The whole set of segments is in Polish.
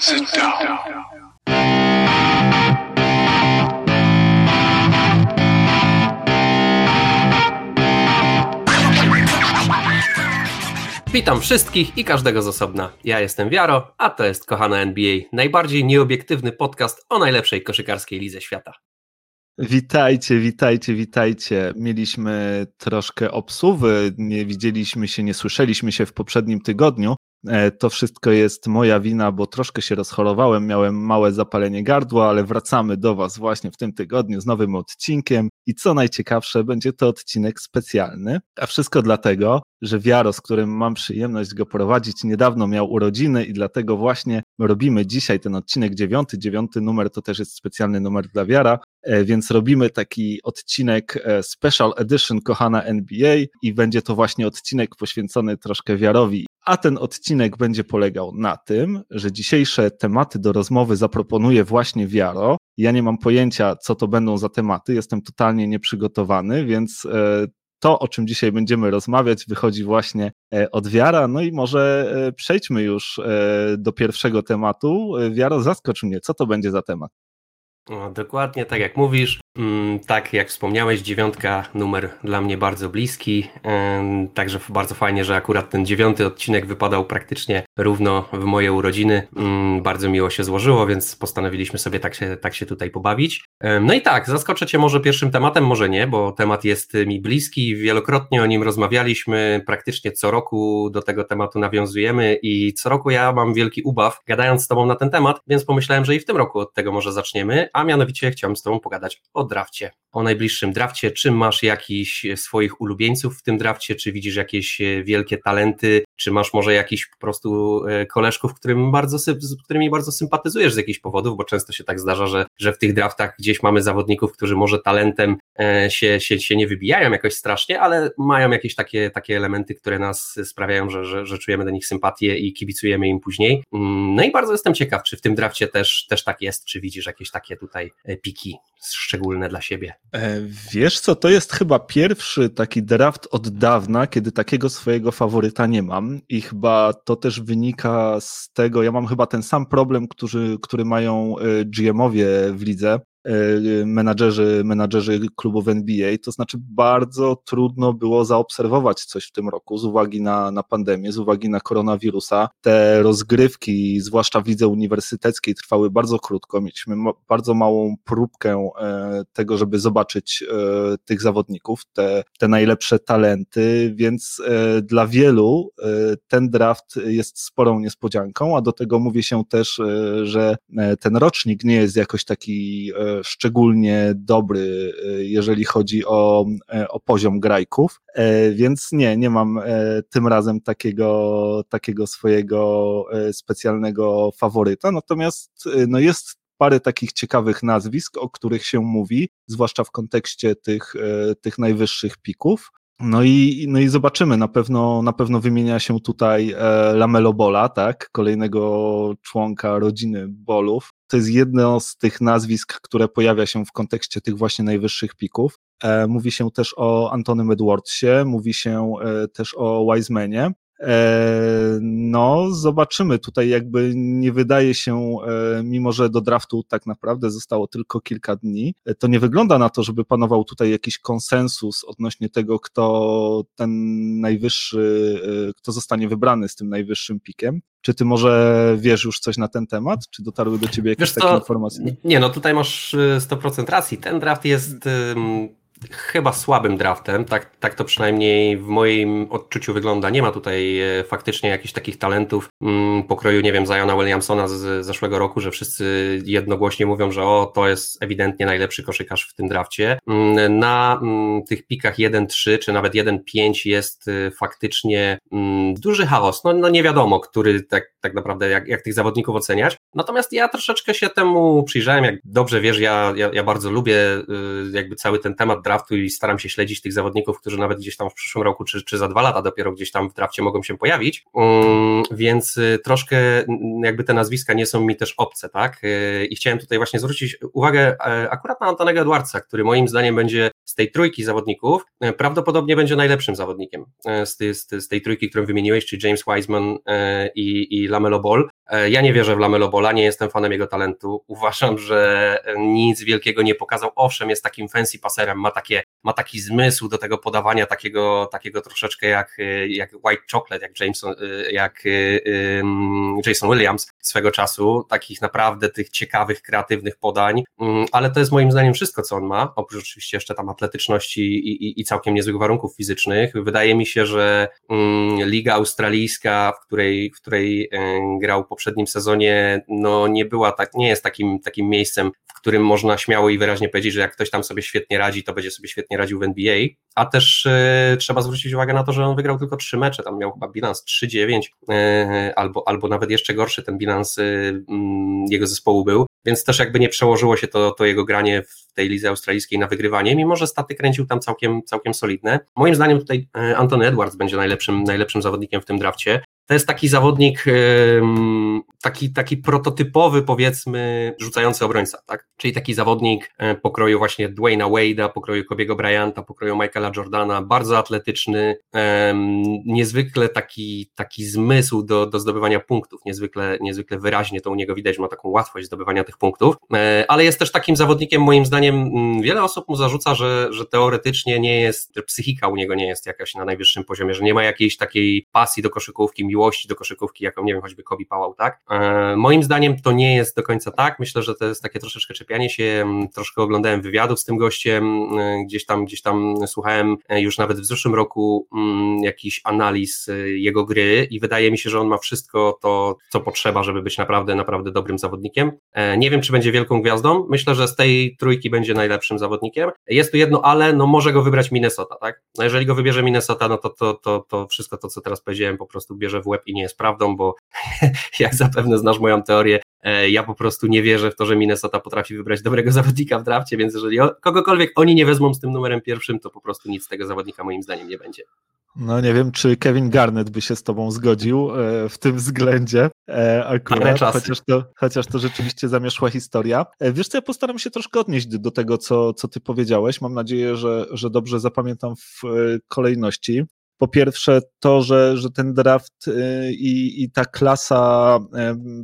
Sit down. Witam wszystkich i każdego z osobna. Ja jestem Wiaro, a to jest Kochana NBA, najbardziej nieobiektywny podcast o najlepszej koszykarskiej lidze świata. Witajcie, witajcie, witajcie. Mieliśmy troszkę obsuwy, nie widzieliśmy się, nie słyszeliśmy się w poprzednim tygodniu. E, to wszystko jest moja wina, bo troszkę się rozchorowałem, miałem małe zapalenie gardła, ale wracamy do Was właśnie w tym tygodniu z nowym odcinkiem. I co najciekawsze, będzie to odcinek specjalny, a wszystko dlatego, że Wiaro, z którym mam przyjemność go prowadzić, niedawno miał urodziny i dlatego właśnie robimy dzisiaj ten odcinek dziewiąty. Dziewiąty numer to też jest specjalny numer dla Wiara, e, więc robimy taki odcinek e, Special Edition Kochana NBA i będzie to właśnie odcinek poświęcony troszkę Wiarowi. A ten odcinek będzie polegał na tym, że dzisiejsze tematy do rozmowy zaproponuje właśnie Wiaro. Ja nie mam pojęcia, co to będą za tematy, jestem totalnie nieprzygotowany, więc e, to, o czym dzisiaj będziemy rozmawiać, wychodzi właśnie e, od Wiara. No i może e, przejdźmy już do pierwszego tematu. Wiaro, zaskocz mnie, co to będzie za temat? No, dokładnie tak jak mówisz. Mm, tak jak wspomniałeś, dziewiątka numer dla mnie bardzo bliski. Także bardzo fajnie, że akurat ten dziewiąty odcinek wypadał praktycznie równo w moje urodziny. Mm, bardzo miło się złożyło, więc postanowiliśmy sobie tak się, tak się tutaj pobawić. No i tak, zaskoczę Cię może pierwszym tematem, może nie, bo temat jest mi bliski. Wielokrotnie o nim rozmawialiśmy. Praktycznie co roku do tego tematu nawiązujemy i co roku ja mam wielki ubaw gadając z Tobą na ten temat, więc pomyślałem, że i w tym roku od tego może zaczniemy a mianowicie chciałbym z Tobą pogadać o drafcie, o najbliższym drafcie. Czy masz jakiś swoich ulubieńców w tym drafcie, czy widzisz jakieś e, wielkie talenty, czy masz może jakiś po prostu e, koleżków, którym bardzo, z którymi bardzo sympatyzujesz z jakichś powodów, bo często się tak zdarza, że, że w tych draftach gdzieś mamy zawodników, którzy może talentem e, się, się, się nie wybijają jakoś strasznie, ale mają jakieś takie, takie elementy, które nas sprawiają, że, że, że czujemy do nich sympatię i kibicujemy im później. Mm, no i bardzo jestem ciekaw, czy w tym drafcie też, też tak jest, czy widzisz jakieś takie tutaj piki szczególne dla siebie. Wiesz co, to jest chyba pierwszy taki draft od dawna, kiedy takiego swojego faworyta nie mam i chyba to też wynika z tego, ja mam chyba ten sam problem, który, który mają e, GM-owie w lidze, E, menadżerzy, menadżerzy klubów NBA, to znaczy bardzo trudno było zaobserwować coś w tym roku z uwagi na, na pandemię, z uwagi na koronawirusa. Te rozgrywki, zwłaszcza w lidze uniwersyteckiej, trwały bardzo krótko. Mieliśmy bardzo małą próbkę e, tego, żeby zobaczyć e, tych zawodników, te, te najlepsze talenty, więc dla wielu ten draft jest sporą niespodzianką, a do tego mówi się też, że ten rocznik nie jest jakoś taki szczególnie dobry, e, jeżeli chodzi o, e, o poziom grajków, e, więc nie, nie mam tym razem takiego, takiego swojego specjalnego faworyta, natomiast no jest parę takich ciekawych nazwisk, o których się mówi, zwłaszcza w kontekście tych, tych najwyższych pików. No i, no i zobaczymy, na pewno, na pewno wymienia się tutaj Lamelo Bola, tak, kolejnego członka rodziny Bolów, to jest jedno z tych nazwisk, które pojawia się w kontekście tych właśnie najwyższych pików. E, mówi się też o Antonym Edwardsie, mówi się e, też o Wisemanie. E, no, zobaczymy. Tutaj jakby nie wydaje się, mimo że do draftu tak naprawdę zostało tylko kilka dni, to nie wygląda na to, żeby panował tutaj jakiś konsensus odnośnie tego, kto ten najwyższy, kto zostanie wybrany z tym najwyższym pikiem. Czy ty może wiesz już coś na ten temat? Czy dotarły do ciebie jakieś takie informacje? Nie, no tutaj masz 100% y, racji. Ten draft jest chyba słabym draftem, tak, tak to przynajmniej w moim odczuciu wygląda. Nie ma tutaj e, faktycznie jakichś takich talentów mm, pokroju, nie wiem, Ziona Williamsona z zeszłego roku, że wszyscy jednogłośnie mówią, że o, to jest ewidentnie najlepszy koszykarz w tym drafcie. Mm, na mm, tych pikach 1-3 czy nawet 1-5 jest e, faktycznie duży chaos. No, no nie wiadomo, który tak, tak naprawdę, jak, jak tych zawodników oceniać. Natomiast ja troszeczkę się temu przyjrzałem, jak dobrze wiesz, ja, ja, ja bardzo lubię y, jakby cały ten temat draftu i staram się śledzić tych zawodników, którzy nawet gdzieś tam w przyszłym roku, czy, czy za dwa lata dopiero gdzieś tam w drafcie mogą się pojawić, um, więc y, troszkę jakby te nazwiska nie są mi też obce, tak? Y, I chciałem tutaj właśnie zwrócić uwagę e, akurat na Antonego Edwardsa, który moim zdaniem będzie z tej trójki zawodników prawdopodobnie będzie najlepszym zawodnikiem z, tej, z tej trójki, którą wymieniłeś, czyli James Wiseman i, i Lamelo Ball. Ja nie wierzę w Lamelo Bola, nie jestem fanem jego talentu. Uważam, że nic wielkiego nie pokazał. Owszem, jest takim fancy paserem, ma, takie, ma taki zmysł do tego podawania, takiego, takiego troszeczkę jak, jak White Chocolate, jak, Jameson, jak Jason Williams swego czasu, takich naprawdę tych ciekawych, kreatywnych podań, mm, ale to jest moim zdaniem wszystko, co on ma, oprócz oczywiście jeszcze tam atletyczności i, i, i całkiem niezłych warunków fizycznych. Wydaje mi się, że mm, Liga Australijska, w której, w której grał poprzednim sezonie, no nie była tak, nie jest takim, takim miejscem, w którym można śmiało i wyraźnie powiedzieć, że jak ktoś tam sobie świetnie radzi, to będzie sobie świetnie radził w NBA, a też e, trzeba zwrócić uwagę na to, że on wygrał tylko trzy mecze, tam miał chyba bilans 3-9 e, albo, albo nawet jeszcze gorszy ten bilans e, mm, jego zespołu był, więc też jakby nie przełożyło się to, to jego granie w tej lidze australijskiej na wygrywanie, mimo że staty kręcił tam całkiem, całkiem solidne. Moim zdaniem tutaj Anthony Edwards będzie najlepszym, najlepszym zawodnikiem w tym drafcie. To jest taki zawodnik, taki, taki prototypowy, powiedzmy, rzucający obrońca, tak? Czyli taki zawodnik e, pokroju właśnie Dwayna Wade'a, pokroju Kobiego Bryanta, pokroju Michaela Jordana, bardzo atletyczny, niezwykle taki, taki zmysł do, do zdobywania punktów, niezwykle, niezwykle wyraźnie to u niego widać, ma taką łatwość zdobywania tych punktów, e, ale jest też takim zawodnikiem, moim zdaniem, wiele osób mu zarzuca, że, że teoretycznie nie jest, że psychika u niego nie jest jakaś na najwyższym poziomie, że nie ma jakiejś takiej pasji do koszykówki, miłości do koszykówki, jaką, nie wiem, choćby Kobi Pałał, tak? E, moim zdaniem to nie jest do końca tak. Myślę, że to jest takie troszeczkę czepianie się. Troszkę oglądałem wywiadów z tym gościem, e, gdzieś tam, gdzieś tam słuchałem e, już nawet w zeszłym roku jakiś analiz jego gry i wydaje mi się, że on ma wszystko to, co potrzeba, żeby być naprawdę, naprawdę dobrym zawodnikiem. Nie wiem, czy będzie wielką gwiazdą. Myślę, że z tej trójki będzie najlepszym zawodnikiem. Jest tu jedno ale, no może go wybrać Minnesota, tak? No jeżeli go wybierze Minnesota, no to, to, to, to wszystko to, co teraz powiedziałem, po prostu bierze w łeb i nie jest prawdą, bo jak zapewne znasz moją teorię, e, ja po prostu nie wierzę w to, że Minnesota potrafi wybrać dobrego zawodnika w drafcie, więc jeżeli kogokolwiek oni nie wezmą z tym numerem pierwszym, to po prostu nic z tego zawodnika moim zdaniem nie będzie. No nie wiem, czy Kevin Garnett by się z tobą zgodził e, w tym względzie e, akurat, chociaż to, chociaż to rzeczywiście zamieszła historia. Wiesz co, ja postaram się troszkę odnieść do tego, co, co ty powiedziałeś. Mam nadzieję, że, że dobrze zapamiętam w kolejności po pierwsze to, że, że ten draft y, i, i ta klasa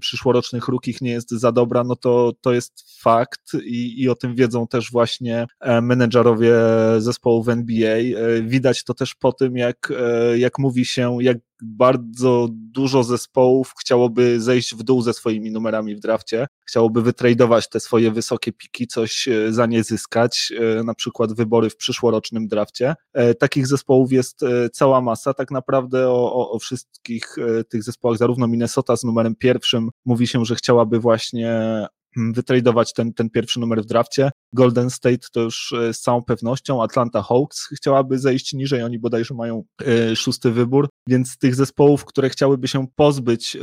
przyszłorocznych rukich nie jest za dobra, no to, to jest fakt i, i o tym wiedzą też właśnie e, menedżerowie zespołów NBA. E, widać to też po tym, jak, e, jak mówi się, jak bardzo dużo zespołów chciałoby zejść w dół ze swoimi numerami w drafcie, chciałoby wytradować te swoje wysokie piki, coś e, za nie zyskać, e, na przykład wybory w przyszłorocznym drafcie. E, takich zespołów jest cała masa. Tak naprawdę o, o, o wszystkich tych zespołach, zarówno Minnesota z numerem pierwszym mówi się, że chciałaby właśnie wytradować ten, ten pierwszy numer w drafcie. Golden State to już e, z całą pewnością, Atlanta Hawks chciałaby zejść niżej, oni bodajże mają e, szósty wybór, więc tych zespołów, które chciałyby się pozbyć e,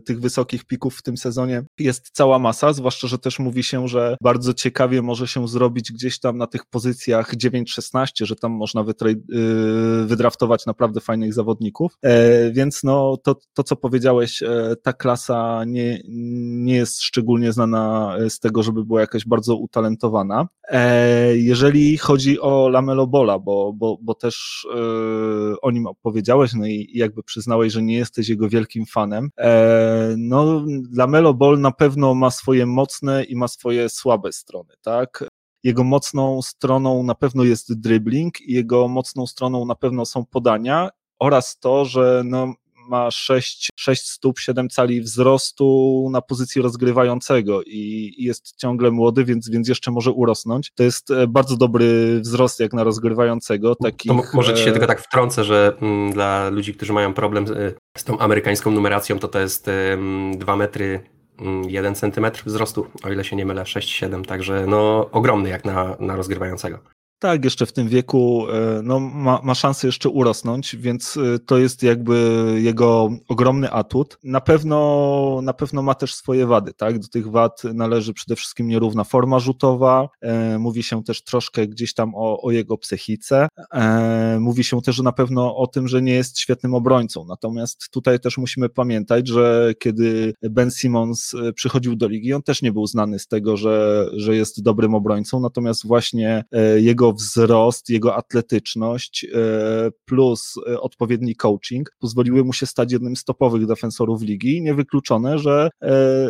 tych wysokich pików w tym sezonie jest cała masa, zwłaszcza, że też mówi się, że bardzo ciekawie może się zrobić gdzieś tam na tych pozycjach 9-16, że tam można wydraftować naprawdę fajnych zawodników, więc no to, to co powiedziałeś, ta klasa nie, nie jest szczególnie znana z tego, żeby była jakaś bardzo utalentowana E, jeżeli chodzi o Lamelo Bola, bo, bo, bo też e, o nim opowiedziałeś, no i jakby przyznałeś, że nie jesteś jego wielkim fanem, e, no Lamelo Ball na pewno ma swoje mocne i ma swoje słabe strony, tak? Jego mocną stroną na pewno jest dribbling, jego mocną stroną na pewno są podania oraz to, że no, ma 6, 6 stóp, 7 cali wzrostu na pozycji rozgrywającego i jest ciągle młody, więc, więc jeszcze może urosnąć. To jest e, bardzo dobry wzrost jak na rozgrywającego. Takich... To może ci się e, tylko tak wtrącę, że mm, dla ludzi, którzy mają problem z, z tą amerykańską numeracją, to to jest 2 metry 1 mm, centymetr wzrostu, o ile się nie mylę, 6-7, także no ogromny jak na, na rozgrywającego. Tak, jeszcze w tym wieku e, no, ma, ma szansę jeszcze urosnąć, więc e, to jest jakby jego ogromny atut. Na pewno, na pewno ma też swoje wady, tak? Do tych wad należy przede wszystkim nierówna forma rzutowa, e, mówi się też troszkę gdzieś tam o, o jego psychice, mówi się też na pewno o tym, że nie jest świetnym obrońcą, natomiast tutaj też musimy pamiętać, że kiedy Ben Simmons przychodził do ligi, on też nie był znany z tego, że, że jest dobrym obrońcą, natomiast właśnie jego jego wzrost, jego atletyczność plus odpowiedni coaching pozwoliły mu się stać jednym z topowych defensorów ligi. Niewykluczone, że,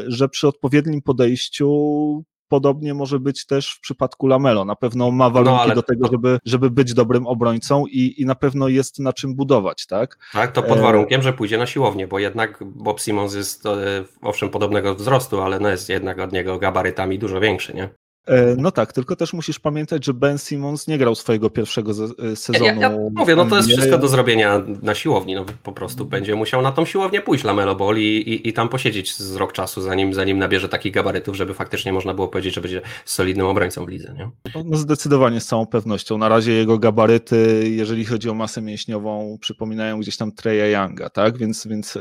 że przy odpowiednim podejściu podobnie może być też w przypadku Lamelo. Na pewno ma warunki no, do tego, żeby, żeby być dobrym obrońcą i, i na pewno jest na czym budować, tak? Tak, to pod e, warunkiem, że pójdzie na siłownię, bo jednak Bob Simmons jest e, owszem podobnego wzrostu, ale no jest jednak od niego gabarytami dużo większy, nie? E, no tak, tylko też musisz pamiętać, że Ben Simmons nie grał swojego pierwszego sezonu. Ja, ja mówię, no to jest wszystko do zrobienia na siłowni. No po prostu będzie musiał na tą siłownię pójść Lamelo Ball i, i, i tam posiedzieć z rok czasu, zanim, zanim nabierze takich gabarytów, żeby faktycznie można było powiedzieć, że będzie solidnym obrońcą w lidze. Nie? No, no zdecydowanie z całą pewnością. Na razie jego gabaryty, jeżeli chodzi o masę mięśniową, przypominają gdzieś tam Treya Younga, tak? Więc, więc e,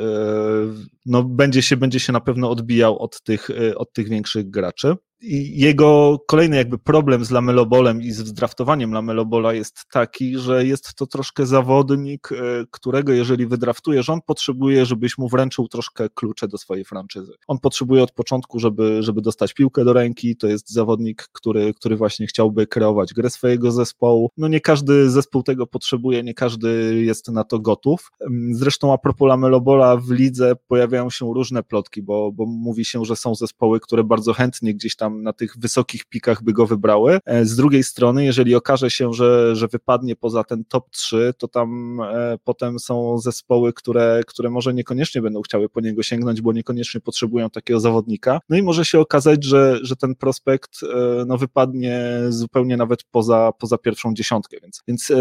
no, będzie, się, będzie się na pewno odbijał od tych, e, od tych większych graczy jego kolejny jakby problem z Lamelobolem i z wdraftowaniem Lamelobola jest taki, że jest to troszkę zawodnik, e, którego jeżeli wydraftujesz, on potrzebuje, żebyś mu wręczył troszkę klucze do swojej franczyzy. On potrzebuje od początku, żeby, żeby dostać piłkę do ręki, to jest zawodnik, który, który właśnie chciałby kreować grę swojego zespołu. No nie każdy zespół tego potrzebuje, nie każdy jest na to gotów. Zresztą a propos Lamelobola w lidze pojawiają się różne plotki, bo, bo mówi się, że są zespoły, które bardzo chętnie gdzieś tam na tych wysokich pikach by go wybrały. E, z drugiej strony, jeżeli okaże się, że, że wypadnie poza ten top 3, to tam e, potem są zespoły, które, które może niekoniecznie będą chciały po niego sięgnąć, bo niekoniecznie potrzebują takiego zawodnika. No i może się okazać, że, że ten prospekt e, no, wypadnie zupełnie nawet poza, poza pierwszą dziesiątkę, więc, więc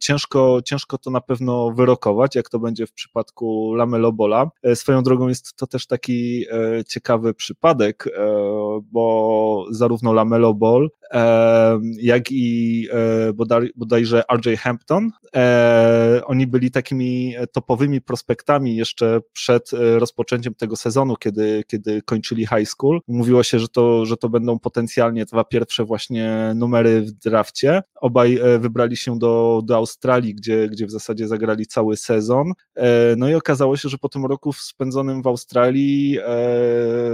ciężko, ciężko to na pewno wyrokować, jak to będzie w przypadku Lamelo Bola. Swoją drogą jest to też taki ciekawy przypadek, bo zarówno Lamelo Ball, jak i e, bodaj, bodajże RJ Hampton, e, oni byli takimi topowymi prospektami jeszcze przed e, rozpoczęciem tego sezonu, kiedy, kiedy kończyli high school. Mówiło się, że to, że to będą potencjalnie dwa pierwsze właśnie numery w drafcie. Obaj wybrali się do, do Australii, gdzie, gdzie w zasadzie zagrali cały sezon. No i okazało się, że po tym roku spędzonym w Australii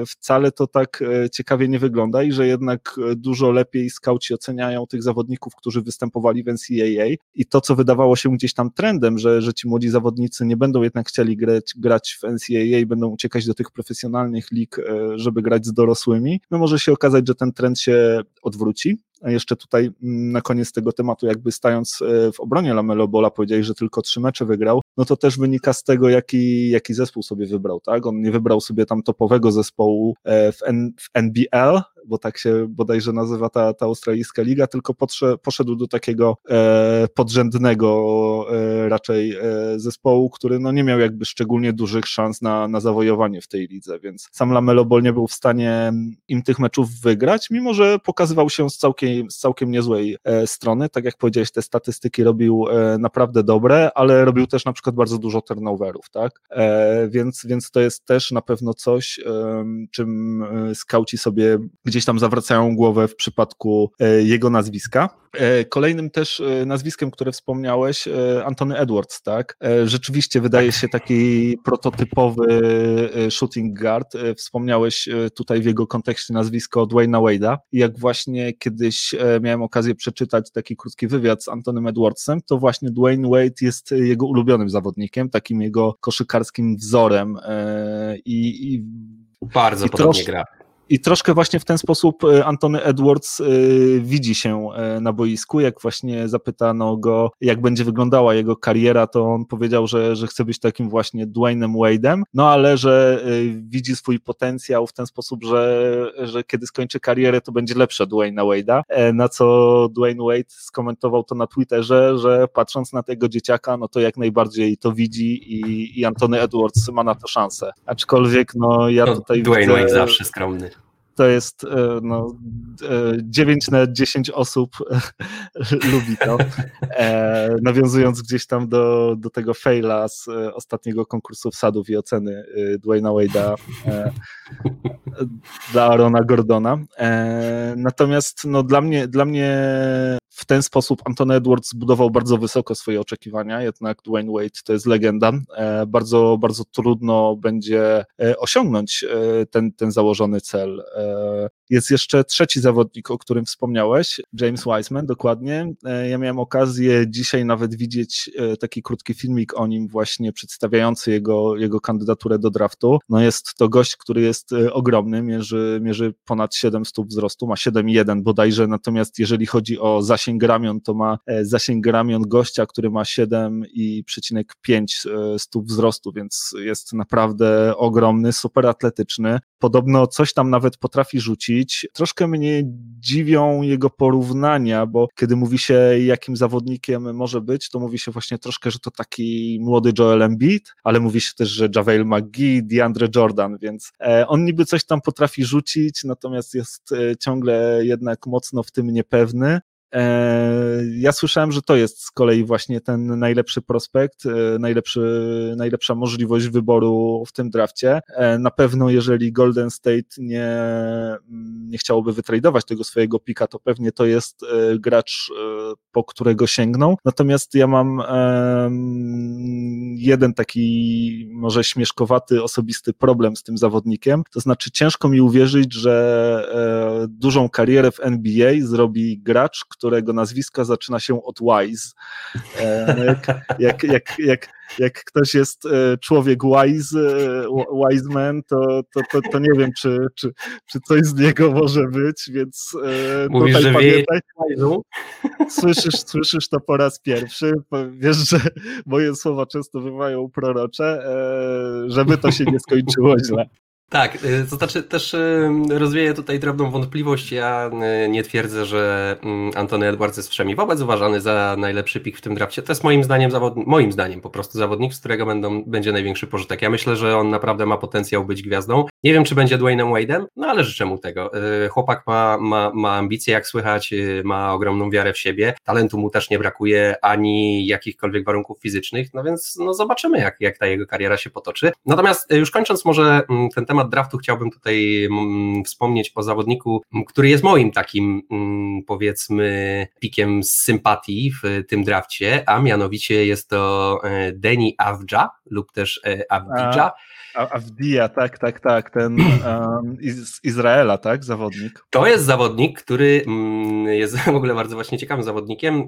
wcale to tak ciekawie nie wygląda wygląda i że jednak e, dużo lepiej skauci oceniają tych zawodników, którzy występowali w NCAA i to, co wydawało się gdzieś tam trendem, że, że ci młodzi zawodnicy nie będą jednak chcieli grać, grać w NCAA, będą uciekać do tych profesjonalnych lig, e, żeby grać z dorosłymi, no może się okazać, że ten trend się odwróci. Jeszcze tutaj mm, na koniec tego tematu, jakby stając e, w obronie Lamelo Bola, powiedziałeś, że tylko trzy mecze wygrał, no to też wynika z tego, jaki, jaki zespół sobie wybrał, tak? On nie wybrał sobie tam topowego zespołu w, N, w NBL, bo tak się bodajże nazywa ta, ta australijska liga, tylko podsze, poszedł do takiego e, podrzędnego e, raczej e, zespołu, który no, nie miał jakby szczególnie dużych szans na, na zawojowanie w tej lidze, więc sam Lamelo Ball nie był w stanie im tych meczów wygrać, mimo że pokazywał się z całkiem, z całkiem niezłej e, strony, tak jak powiedziałeś, te statystyki robił e, naprawdę dobre, ale robił też na przykład bardzo dużo turnoverów, tak, e, więc, więc to jest też na pewno coś, czym skauci sobie gdzieś tam zawracają głowę w przypadku e, jego nazwiska. E, kolejnym też e, nazwiskiem, które wspomniałeś, Antony Edwards, tak? Rzeczywiście wydaje się taki prototypowy shooting guard. Wspomniałeś tutaj w jego kontekście nazwisko Dwayna Wade'a. Jak właśnie kiedyś miałem okazję przeczytać taki krótki wywiad z Antonym Edwardsem, to właśnie Dwayne Wade jest jego ulubionym zawodnikiem, takim jego koszykarskim wzorem i, i bardzo i podobnie gra. I troszkę właśnie w ten sposób e, Antony Edwards e, widzi się e, na boisku. Jak właśnie zapytano go, jak będzie wyglądała jego kariera, to on powiedział, że, że chce być takim właśnie Dwaynem Wade'em, no ale że widzi swój potencjał w ten sposób, że, że kiedy skończy karierę, to będzie lepsze Dwayna Wade'a. Na co Dwayne Wade skomentował to na Twitterze, że patrząc na tego dzieciaka, no to jak najbardziej to widzi i, i Antony Edwards ma na to szansę. Aczkolwiek, no ja no, tutaj. Dwayne widzę... Wade zawsze skromny to jest e, no, 9 e, na 10 osób lubi to. E, nawiązując gdzieś tam do, do tego faila z ostatniego konkursu wsadów i oceny Dwayna Wade'a dla Arona Gordona. Natomiast no, dla, mnie, dla mnie w ten sposób Antony Edwards zbudował bardzo wysoko swoje oczekiwania, jednak Dwayne Wade to jest legenda. E, bardzo, bardzo trudno będzie e, osiągnąć e, ten, ten założony cel. Jest jeszcze trzeci zawodnik, o którym wspomniałeś, James Wiseman, dokładnie. E, ja miałem okazję dzisiaj nawet widzieć e, taki krótki filmik o nim właśnie przedstawiający jego, jego kandydaturę do draftu. No jest to gość, który jest e, ogromny, mierzy, mierzy ponad 7 stóp wzrostu, ma 7,1 bodajże, natomiast jeżeli chodzi o zasięg ramion, to ma zasięg ramion gościa, który ma 7,5 stóp wzrostu, więc jest naprawdę ogromny, super atletyczny. Podobno coś tam nawet potrafi rzucić. Troszkę mnie dziwią jego porównania, bo kiedy mówi się, jakim zawodnikiem może być, to mówi się właśnie troszkę, że to taki młody Joel Embiid, ale mówi się też, że Javel McGee, DeAndre Jordan, więc e, on niby coś tam potrafi rzucić, natomiast jest e, ciągle jednak mocno w tym niepewny. E, ja słyszałem, że to jest z kolei właśnie ten najlepszy prospekt, e, najlepszy, najlepsza możliwość wyboru w tym drafcie. E, na pewno, jeżeli Golden State nie, nie chciałoby wytradować tego swojego pika, to pewnie to jest gracz, po którego sięgną. Natomiast ja mam jeden taki może śmieszkowaty, osobisty problem z tym zawodnikiem. To znaczy, ciężko mi uwierzyć, że dużą karierę w NBA zrobi gracz, który którego nazwisko zaczyna się od Wise. E, no jak, jak, jak, jak, ktoś jest e, człowiek wise, e, wise man, to, to, to, to nie wiem, czy, czy, czy coś z niego może być, więc Mówisz, tutaj pamiętaj. Słyszysz, słyszysz to po raz pierwszy. Wiesz, że moje słowa często bywają prorocze, żeby to się nie skończyło źle. Tak, y, to znaczy też y, rozwieję tutaj drobną wątpliwość. Ja y, nie twierdzę, że mm, Antony Edwards jest wszemi wobec uważany za najlepszy pik w tym drafcie. To jest moim zdaniem zawodnik, moim zdaniem po prostu zawodnik, z którego będą, będzie największy pożytek. Ja myślę, że on naprawdę ma potencjał być gwiazdą. Nie wiem, czy będzie Dwaynem Wade'em, no ale życzę mu tego. Chłopak ma, ma, ma ambicje, jak słychać, ma ogromną wiarę w siebie. Talentu mu też nie brakuje, ani jakichkolwiek warunków fizycznych, no więc no zobaczymy, jak, jak ta jego kariera się potoczy. Natomiast już kończąc może mm, ten temat draftu chciałbym tutaj mm, wspomnieć o zawodniku, który jest moim takim mm, powiedzmy pikiem z sympatii w tym drafcie, a mianowicie jest to e, Deni Avdja lub też e, Avdija. Avdia, tak, tak, tak, ten um, z Izraela, tak, zawodnik. To jest zawodnik, który mm, jest w ogóle bardzo właśnie ciekawym zawodnikiem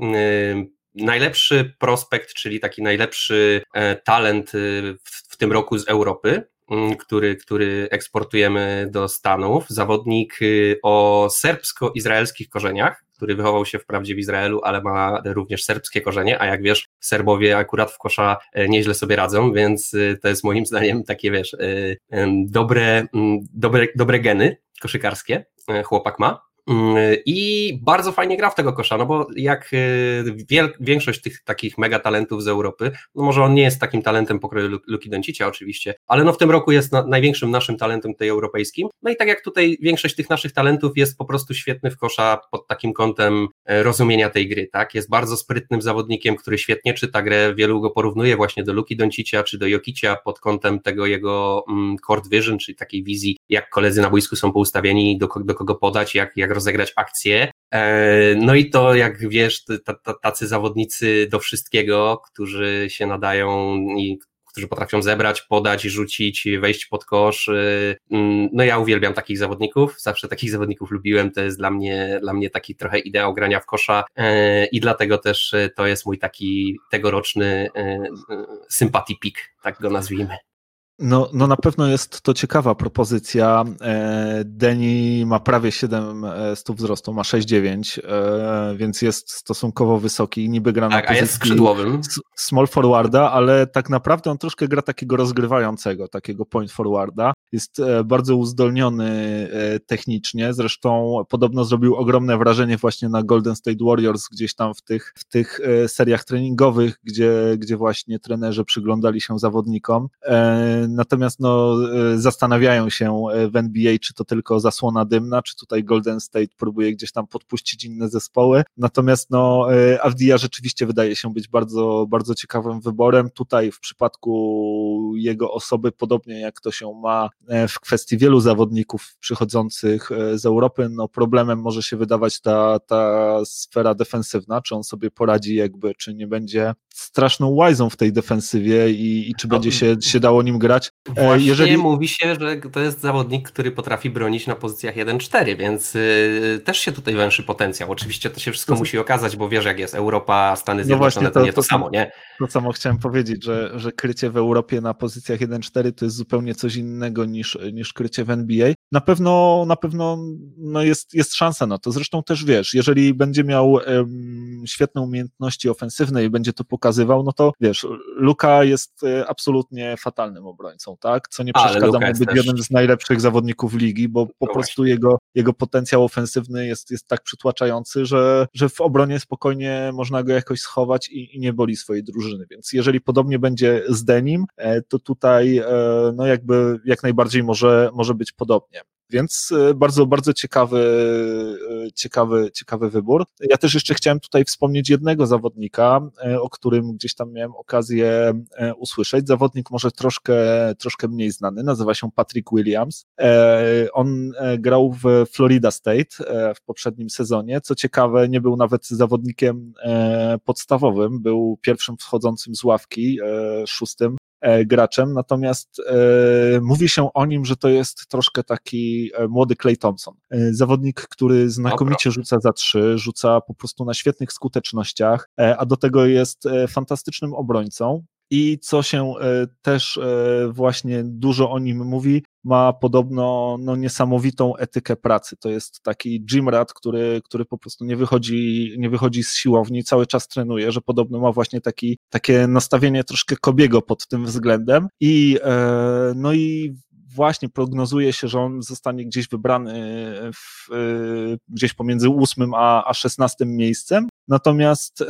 najlepszy prospekt, czyli taki najlepszy e, talent w, w, tym roku z Europy. Mm, który, który eksportujemy do Stanów. Zawodnik y, o serbsko-izraelskich korzeniach, który wychował się wprawdzie w Izraelu, ale ma również serbskie korzenie, a jak wiesz, Serbowie akurat w kosza e, nieźle sobie radzą, więc y, to jest moim zdaniem takie, wiesz, y, dobre, dobre, dobre geny koszykarskie e, chłopak ma. Mm, I bardzo fajnie gra w tego kosza, no bo jak y, większość tych takich mega talentów z Europy, no może on nie jest takim talentem pokroju Luki Doncicia oczywiście, ale no w tym roku jest na, największym naszym talentem tutaj europejskim. No i tak jak tutaj większość tych naszych talentów jest po prostu świetny w kosza pod takim kątem e, rozumienia tej gry, tak? Jest bardzo sprytnym zawodnikiem, który świetnie czyta grę, wielu go porównuje właśnie do Luki Doncicia czy do Jokicia pod kątem tego jego mm, court vision, czyli takiej wizji, jak koledzy na boisku są poustawieni, do, do kogo podać, jak, jak rozegrać akcję. E, no i to, jak wiesz, tacy zawodnicy do wszystkiego, którzy się nadają i którzy potrafią zebrać, podać, rzucić, wejść pod kosz. E, mm, no ja uwielbiam takich zawodników, zawsze takich zawodników lubiłem, to jest dla mnie, dla mnie taki trochę ideał grania w kosza e, i dlatego też to jest mój taki tegoroczny sympatii pik, tak go nazwijmy. No, no na pewno jest to ciekawa propozycja. E, Deni ma prawie 7 e, stóp wzrostu, ma 6,9, e, więc jest stosunkowo wysoki. Niby gra tak, na pozycji a jest skrzydłowym. small forwarda, ale tak naprawdę on troszkę gra takiego rozgrywającego, takiego point forwarda. Jest bardzo uzdolniony technicznie, zresztą podobno zrobił ogromne wrażenie właśnie na Golden State Warriors, gdzieś tam w tych, w tych seriach treningowych, gdzie, gdzie właśnie trenerzy przyglądali się zawodnikom Natomiast no, e, zastanawiają się e, w NBA, czy to tylko zasłona dymna, czy tutaj Golden State próbuje gdzieś tam podpuścić inne zespoły. Natomiast no, e, Avdia rzeczywiście wydaje się być bardzo, bardzo ciekawym wyborem. Tutaj w przypadku jego osoby, podobnie jak to się ma w kwestii wielu zawodników przychodzących z Europy, no problemem może się wydawać ta, ta sfera defensywna, czy on sobie poradzi jakby, czy nie będzie straszną łajzą w tej defensywie i, i czy będzie się, się dało nim grać wybrać. Właśnie Jeżeli... mówi się, że to jest zawodnik, który potrafi bronić na pozycjach 1-4, więc yy, też się tutaj węszy potencjał. Oczywiście to się wszystko to... musi okazać, bo wiesz jak jest Europa, Stany no Zjednoczone, no to, to, nie to, to samo, nie? To samo chciałem powiedzieć, że, że krycie w Europie na pozycjach 1-4 to jest zupełnie coś innego niż, niż krycie w NBA. Na pewno, na pewno no jest, jest szansa na to. Zresztą też wiesz, jeżeli będzie miał um, świetne umiejętności ofensywne i będzie to pokazywał, no to wiesz, Luka jest e, absolutnie fatalnym obrońcą, tak? Co nie przeszkadza mu być też... jednym z najlepszych zawodników ligi, bo po no prostu jego, jego potencjał ofensywny jest, jest tak przytłaczający, że, że w obronie spokojnie można go jakoś schować i, i nie boli swojej drużyny. Więc jeżeli podobnie będzie z Denim, e, to tutaj e, no jakby jak najbardziej może, może być podobnie. Więc e, bardzo, bardzo ciekawy, e, ciekawy, ciekawy wybór. Ja też jeszcze chciałem tutaj wspomnieć jednego zawodnika, e, o którym gdzieś tam miałem okazję usłyszeć. Zawodnik może troszkę, troszkę mniej znany, nazywa się Patrick Williams. On grał w Florida State w poprzednim sezonie. Co ciekawe, nie był nawet zawodnikiem podstawowym, był pierwszym wchodzącym z ławki, szóstym graczem, natomiast e, mówi się o nim, że to jest troszkę taki e, młody Clay Thompson. Zawodnik, który znakomicie rzuca za trzy, rzuca po prostu na świetnych skutecznościach, a do tego jest fantastycznym obrońcą. I co się też właśnie dużo o nim mówi, ma podobno no, niesamowitą etykę pracy. To jest taki gym rat, który, który po prostu nie wychodzi, nie wychodzi z siłowni, cały czas trenuje, że podobno ma właśnie taki, takie nastawienie troszkę kobiego pod tym względem. I, e, no i właśnie prognozuje się, że on zostanie gdzieś wybrany w, e, gdzieś pomiędzy ósmym a, a szesnastym miejscem. Natomiast e,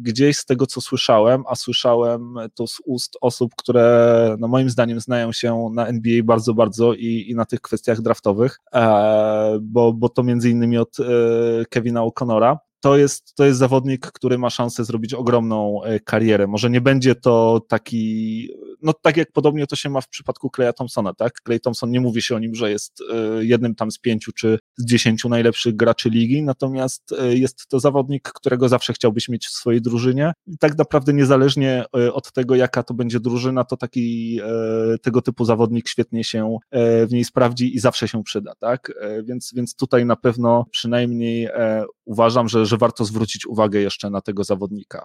gdzieś z tego, co słyszałem, a słyszałem to z ust osób, które no moim zdaniem znają się na NBA bardzo, bardzo i, i na tych kwestiach draftowych, e, bo, bo to między innymi od Kevina O'Connora, to jest, to jest zawodnik, który ma szansę zrobić ogromną e, karierę. Może nie będzie to taki, no tak jak podobnie to się ma w przypadku Kleja Thompsona, tak? Clay Thompson nie mówi się o nim, że jest e, jednym tam z pięciu czy z dziesięciu najlepszych graczy ligi, natomiast e, jest to zawodnik, którego zawsze chciałbyś mieć w swojej drużynie. I tak naprawdę niezależnie od tego, jaka to będzie drużyna, to taki tego typu zawodnik świetnie się w niej sprawdzi i zawsze się przyda, tak? Więc, więc tutaj na pewno przynajmniej uważam, że, że warto zwrócić uwagę jeszcze na tego zawodnika.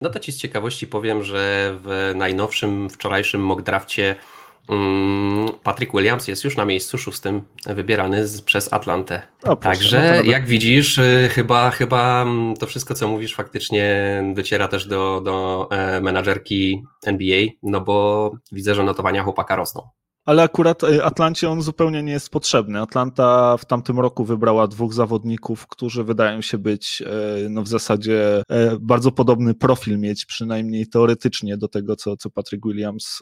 No to ci z ciekawości powiem, że w najnowszym, wczorajszym mock drafcie mm, Patrick Williams jest już na miejscu szóstym wybierany z, przez Atlantę. O, Także no jak widzisz, y, chyba, chyba mm, to wszystko, co mówisz, faktycznie dociera też do, do e, menadżerki NBA, no bo widzę, że notowania chłopaka rosną ale akurat e, Atlancie on zupełnie nie jest potrzebny. Atlanta w tamtym roku wybrała dwóch zawodników, którzy wydają się być e, no w zasadzie e, bardzo podobny profil mieć, przynajmniej teoretycznie do tego, co, co Patrick Williams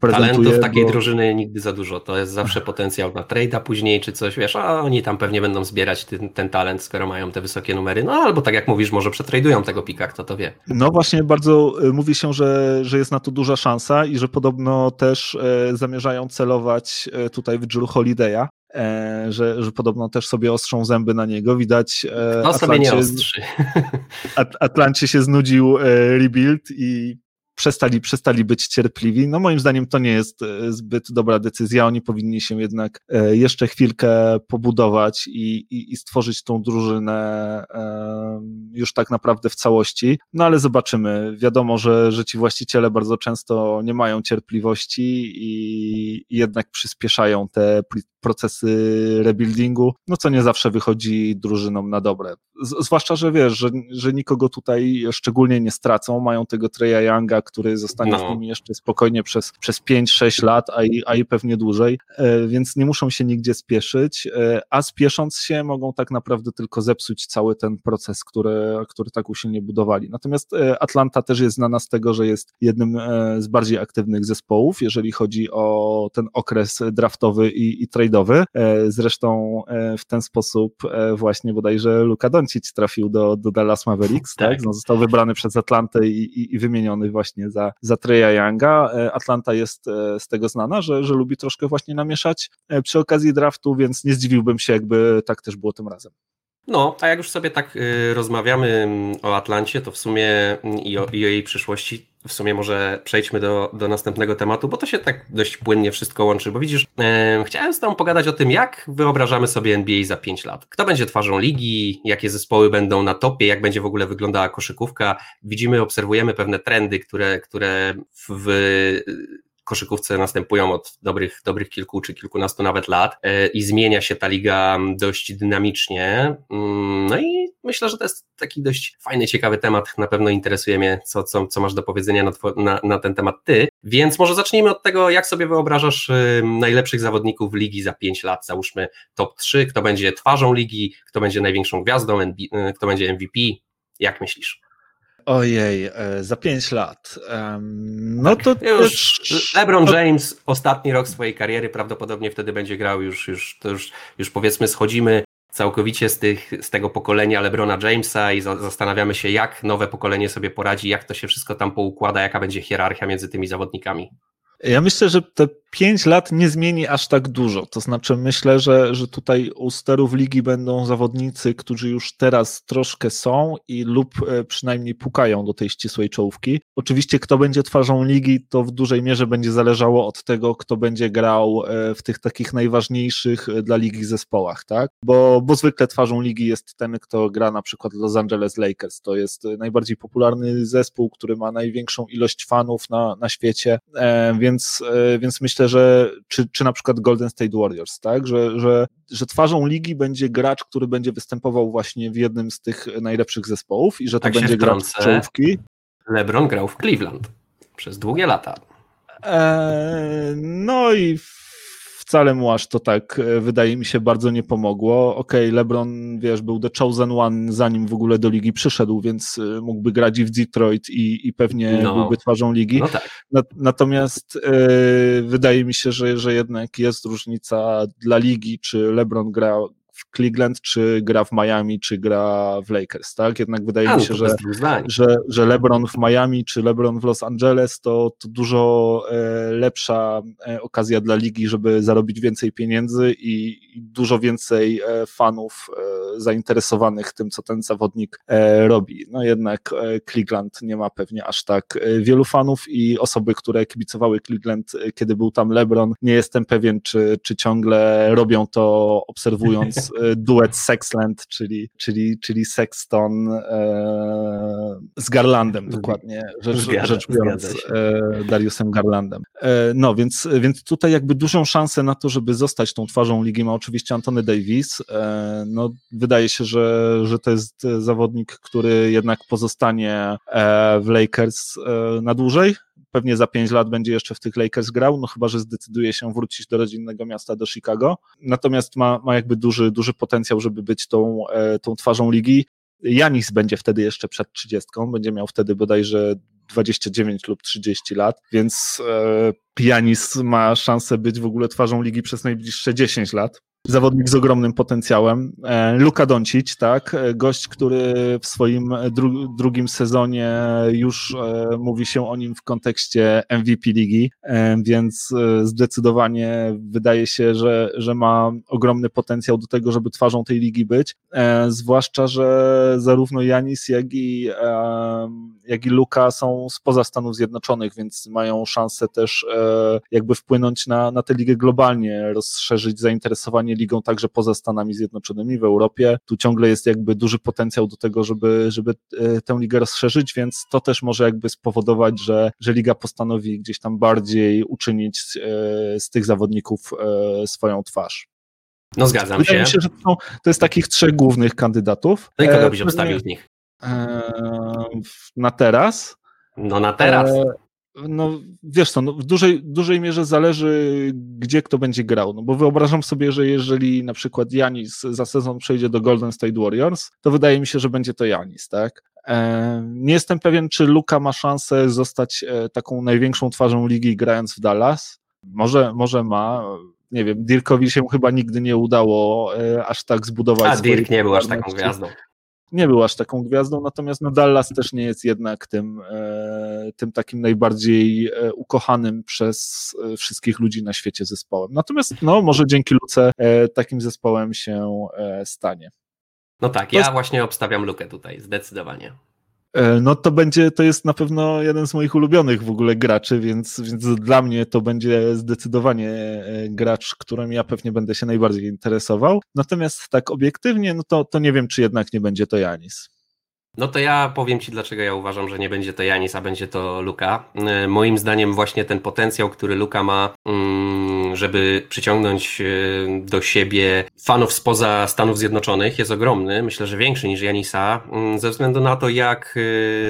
prezentuje. Talentów bo... takiej drużyny nigdy za dużo. To jest zawsze potencjał na trade'a później czy coś, wiesz, a oni tam pewnie będą zbierać ten, ten talent, skoro mają te wysokie numery. No albo tak jak mówisz, może przetradują tego pika, kto to wie. No właśnie bardzo mówi się, że, że jest na to duża szansa i że podobno też zamierzają celować e, tutaj w Drew Holiday'a, e, że, że podobno też sobie ostrzą zęby na niego. Widać. E, no sobie nie ostrzy. Atlancie się znudził rebuild i przestali, przestali być cierpliwi. No moim zdaniem to nie jest e, zbyt dobra decyzja. Oni powinni się jednak e, jeszcze chwilkę pobudować i, i, i stworzyć tą drużynę e, już tak naprawdę w całości. No ale zobaczymy. Wiadomo, że, że ci właściciele bardzo często nie mają cierpliwości i, i jednak przyspieszają te procesy rebuildingu, no co nie zawsze wychodzi drużynom na dobre. Z, zwłaszcza, że wiesz, że, że nikogo tutaj szczególnie nie stracą, mają tego Treya Younga, który zostanie no. z nimi jeszcze spokojnie przez, przez 5-6 lat, a i, a i pewnie dłużej, e, więc nie muszą się nigdzie spieszyć, e, a spiesząc się mogą tak naprawdę tylko zepsuć cały ten proces, który, który tak usilnie budowali. Natomiast e, Atlanta też jest znana z tego, że jest jednym z bardziej aktywnych zespołów, jeżeli chodzi o ten okres draftowy i, i trade'owy. Zresztą w ten sposób właśnie bodajże Luka Doncic trafił do, do Dallas Mavericks, tak? tak? No, został wybrany przez Atlantę i, i, i wymieniony właśnie za, za Treya Younga. E, Atlanta jest e, z tego znana, że, że lubi troszkę właśnie namieszać e, przy okazji draftu, więc nie zdziwiłbym się, jakby tak też było tym razem. No, a jak już sobie tak y, rozmawiamy mm, o Atlancie, to w sumie mm, i o, i o, jej przyszłości, w sumie może przejdźmy do, do następnego tematu, bo to się tak dość płynnie wszystko łączy, bo widzisz, e, chciałem z Tobą pogadać o tym, jak wyobrażamy sobie NBA za 5 lat. Kto będzie twarzą ligi, jakie zespoły będą na topie, jak będzie w ogóle wyglądała koszykówka. Widzimy, obserwujemy pewne trendy, które, które w koszykówce następują od dobrych, dobrych kilku czy kilkunastu nawet lat e, i zmienia się ta liga dość dynamicznie. Mm, no i myślę, że to jest taki dość fajny, ciekawy temat. Na pewno interesuje mnie, co, co, co masz do powiedzenia na, na, na ten temat ty. Więc może zacznijmy od tego, jak sobie wyobrażasz najlepszych zawodników ligi za 5 lat. Załóżmy top 3, kto będzie twarzą ligi, kto będzie największą gwiazdą, e, kto będzie MVP. Jak myślisz? Ojej, e, za 5 lat. No to już też... LeBron James, ostatni rok swojej kariery, prawdopodobnie wtedy będzie grał już, już, to już, już powiedzmy schodzimy całkowicie z, tych, z tego pokolenia LeBrona Jamesa i za, zastanawiamy się, jak nowe pokolenie sobie poradzi, jak to się wszystko tam poukłada, jaka będzie hierarchia między tymi zawodnikami. Ja myślę, że te pięć lat nie zmieni aż tak dużo. To znaczy, myślę, że, że tutaj u sterów ligi będą zawodnicy, którzy już teraz troszkę są i lub e, przynajmniej pukają do tej ścisłej czołówki. Oczywiście, kto będzie twarzą ligi, to w dużej mierze będzie zależało od tego, kto będzie grał e, w tych takich najważniejszych e, dla ligi zespołach, tak? Bo, bo zwykle twarzą ligi jest ten, kto gra na przykład Los Angeles Lakers. To jest najbardziej popularny zespół, który ma największą ilość fanów na, na świecie, więc, więc myślę, myślę, że czy, czy na przykład Golden State Warriors, tak, że, że, że twarzą ligi będzie gracz, który będzie występował właśnie w jednym z tych najlepszych zespołów i że to tak będzie gracz czołówki. LeBron grał w Cleveland przez długie lata. Eee, no i wcale mu aż to tak, e, wydaje mi się, bardzo nie pomogło. Okej, okay, LeBron, wiesz, był the chosen one, zanim w ogóle do ligi przyszedł, więc e, mógłby grać i w Detroit i, i pewnie no. byłby twarzą ligi. No tak. natomiast e, wydaje mi się, że, że jednak jest różnica dla ligi, czy LeBron gra w Cleveland, czy gra w Miami, czy gra w Lakers, tak? Jednak wydaje A, mi się, że, że, że LeBron w Miami, czy LeBron w Los Angeles to, to dużo e, lepsza e, okazja dla ligi, żeby zarobić więcej pieniędzy i, i dużo więcej e, fanów e, zainteresowanych tym, co ten zawodnik e, robi. No jednak e, Cleveland nie ma pewnie aż tak wielu fanów i osoby, które kibicowały Cleveland, kiedy był tam LeBron, nie jestem pewien, czy, czy ciągle robią to obserwując duet Sexland, czyli, czyli, czyli Sexton e, z Garlandem dokładnie, rzecz, zgadza, rzecz biorąc, e, Dariusem Garlandem. E, no, więc, więc tutaj jakby dużą szansę na to, żeby zostać tą twarzą ligi ma oczywiście Antony Davis. E, no, wydaje się, że, że to jest zawodnik, który jednak pozostanie e, w Lakers na dłużej, pewnie za 5 lat będzie jeszcze w tych Lakers grał, no chyba, że zdecyduje się wrócić do rodzinnego miasta, do Chicago. Natomiast ma, ma jakby duży, duży potencjał, żeby być tą, e, tą twarzą ligi. Janis będzie wtedy jeszcze przed 30, będzie miał wtedy bodajże 29 lub 30 lat, więc e, Janis ma szansę być w ogóle twarzą ligi przez najbliższe 10 lat zawodnik z ogromnym potencjałem. E, Luka Doncic, tak, e, gość, który w swoim dru drugim sezonie już e, mówi się o nim w kontekście MVP ligi, więc zdecydowanie wydaje się, że, że ma ogromny potencjał do tego, żeby twarzą tej ligi być, zwłaszcza, że zarówno Janis, jak i, jak i Luka są spoza Stanów Zjednoczonych, więc mają szansę też jakby wpłynąć na, na tę ligę globalnie, rozszerzyć zainteresowanie ligą także poza Stanami Zjednoczonymi, w Europie. Tu ciągle jest jakby duży potencjał do tego, żeby, żeby e, tę ligę rozszerzyć, więc to też może jakby spowodować, że, że liga postanowi gdzieś tam bardziej uczynić e, z tych zawodników e, swoją twarz. No zgadzam Wydaje się. Się że to, to jest takich trzech głównych kandydatów. No i kogo byś obstawił z nich? Na teraz? No na teraz no wiesz co, no, w dużej, dużej mierze zależy, gdzie kto będzie grał. No bo wyobrażam sobie, że jeżeli na przykład Janis za sezon przejdzie do Golden State Warriors, to wydaje mi się, że będzie to Janis, tak? E, nie jestem pewien, czy Luka ma szansę zostać e, taką największą twarzą ligi grając w Dallas. Może, może ma. Nie wiem, Dirkowi się chyba nigdy nie udało e, aż tak zbudować. A Dirk nie był aż taką gwiazdą nie był aż taką gwiazdą, natomiast no Dallas też nie jest jednak tym, e, tym takim najbardziej e, ukochanym przez e, wszystkich ludzi na świecie zespołem. Natomiast no, może dzięki Luce takim zespołem się stanie. No tak, ja właśnie obstawiam lukę tutaj, zdecydowanie. E, no to będzie, to jest na pewno jeden z moich ulubionych w ogóle graczy, więc, więc dla mnie to będzie zdecydowanie e, gracz, którym ja pewnie będę się najbardziej interesował. Natomiast tak obiektywnie, no to, to nie wiem, czy jednak nie będzie to Janis. No to ja powiem Ci, dlaczego ja uważam, że nie będzie to Janis, a będzie to Luka. E, moim zdaniem właśnie ten potencjał, który Luka ma, mm, żeby przyciągnąć e, do siebie fanów spoza Stanów Zjednoczonych jest ogromny. Myślę, że większy niż Janisa, mm, ze względu na to, jak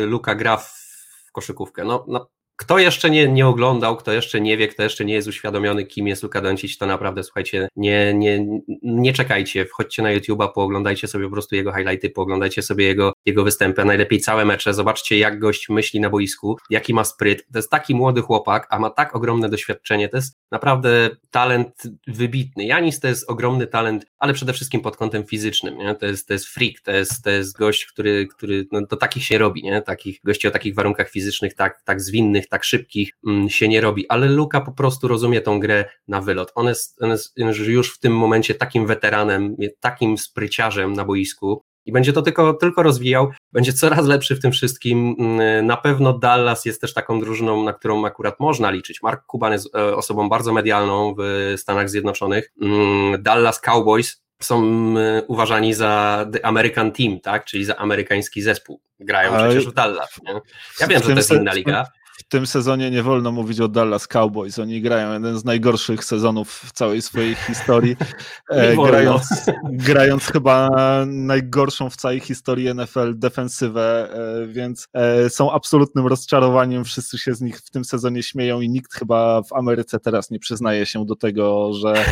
e, Luka gra w koszykówkę. No, no kto jeszcze nie, nie oglądał, kto jeszcze nie wie, kto jeszcze nie jest uświadomiony, kim jest Luka Doncic, to naprawdę słuchajcie, nie, nie, nie czekajcie, wchodźcie na YouTube'a, pooglądajcie sobie po prostu jego highlighty, pooglądajcie sobie jego, jego występy, a najlepiej całe mecze, zobaczcie jak gość myśli na boisku, jaki ma spryt, to jest taki młody chłopak, a ma tak ogromne doświadczenie, to jest naprawdę talent wybitny. Janis to jest ogromny talent, ale przede wszystkim pod kątem fizycznym, nie? To, jest, to jest freak, to jest, to jest gość, który, który no, to takich się robi, nie? Takich gości o takich warunkach fizycznych, tak, tak zwinnych, tak szybkich mm, się nie robi, ale Luka po prostu rozumie tą grę na wylot. On jest, on jest już w tym momencie takim weteranem, takim spryciarzem na boisku, i będzie to tylko, tylko rozwijał, będzie coraz lepszy w tym wszystkim. Mm, na pewno Dallas jest też taką drużyną, na którą akurat można liczyć. Mark Cuban jest e, osobą bardzo medialną w Stanach Zjednoczonych. Mm, Dallas Cowboys są e, uważani za The American Team, tak? czyli za amerykański zespół. Grają przecież w Dallas. Nie? Ja wiem, że to jest inna liga w tym sezonie nie wolno mówić o Dallas Cowboys. Oni grają jeden z najgorszych sezonów w całej swojej historii. E, grając, grając chyba najgorszą w całej historii NFL defensywę, e, więc e, są absolutnym rozczarowaniem. Wszyscy się z nich w tym sezonie śmieją i nikt chyba w Ameryce teraz nie przyznaje się do tego, że,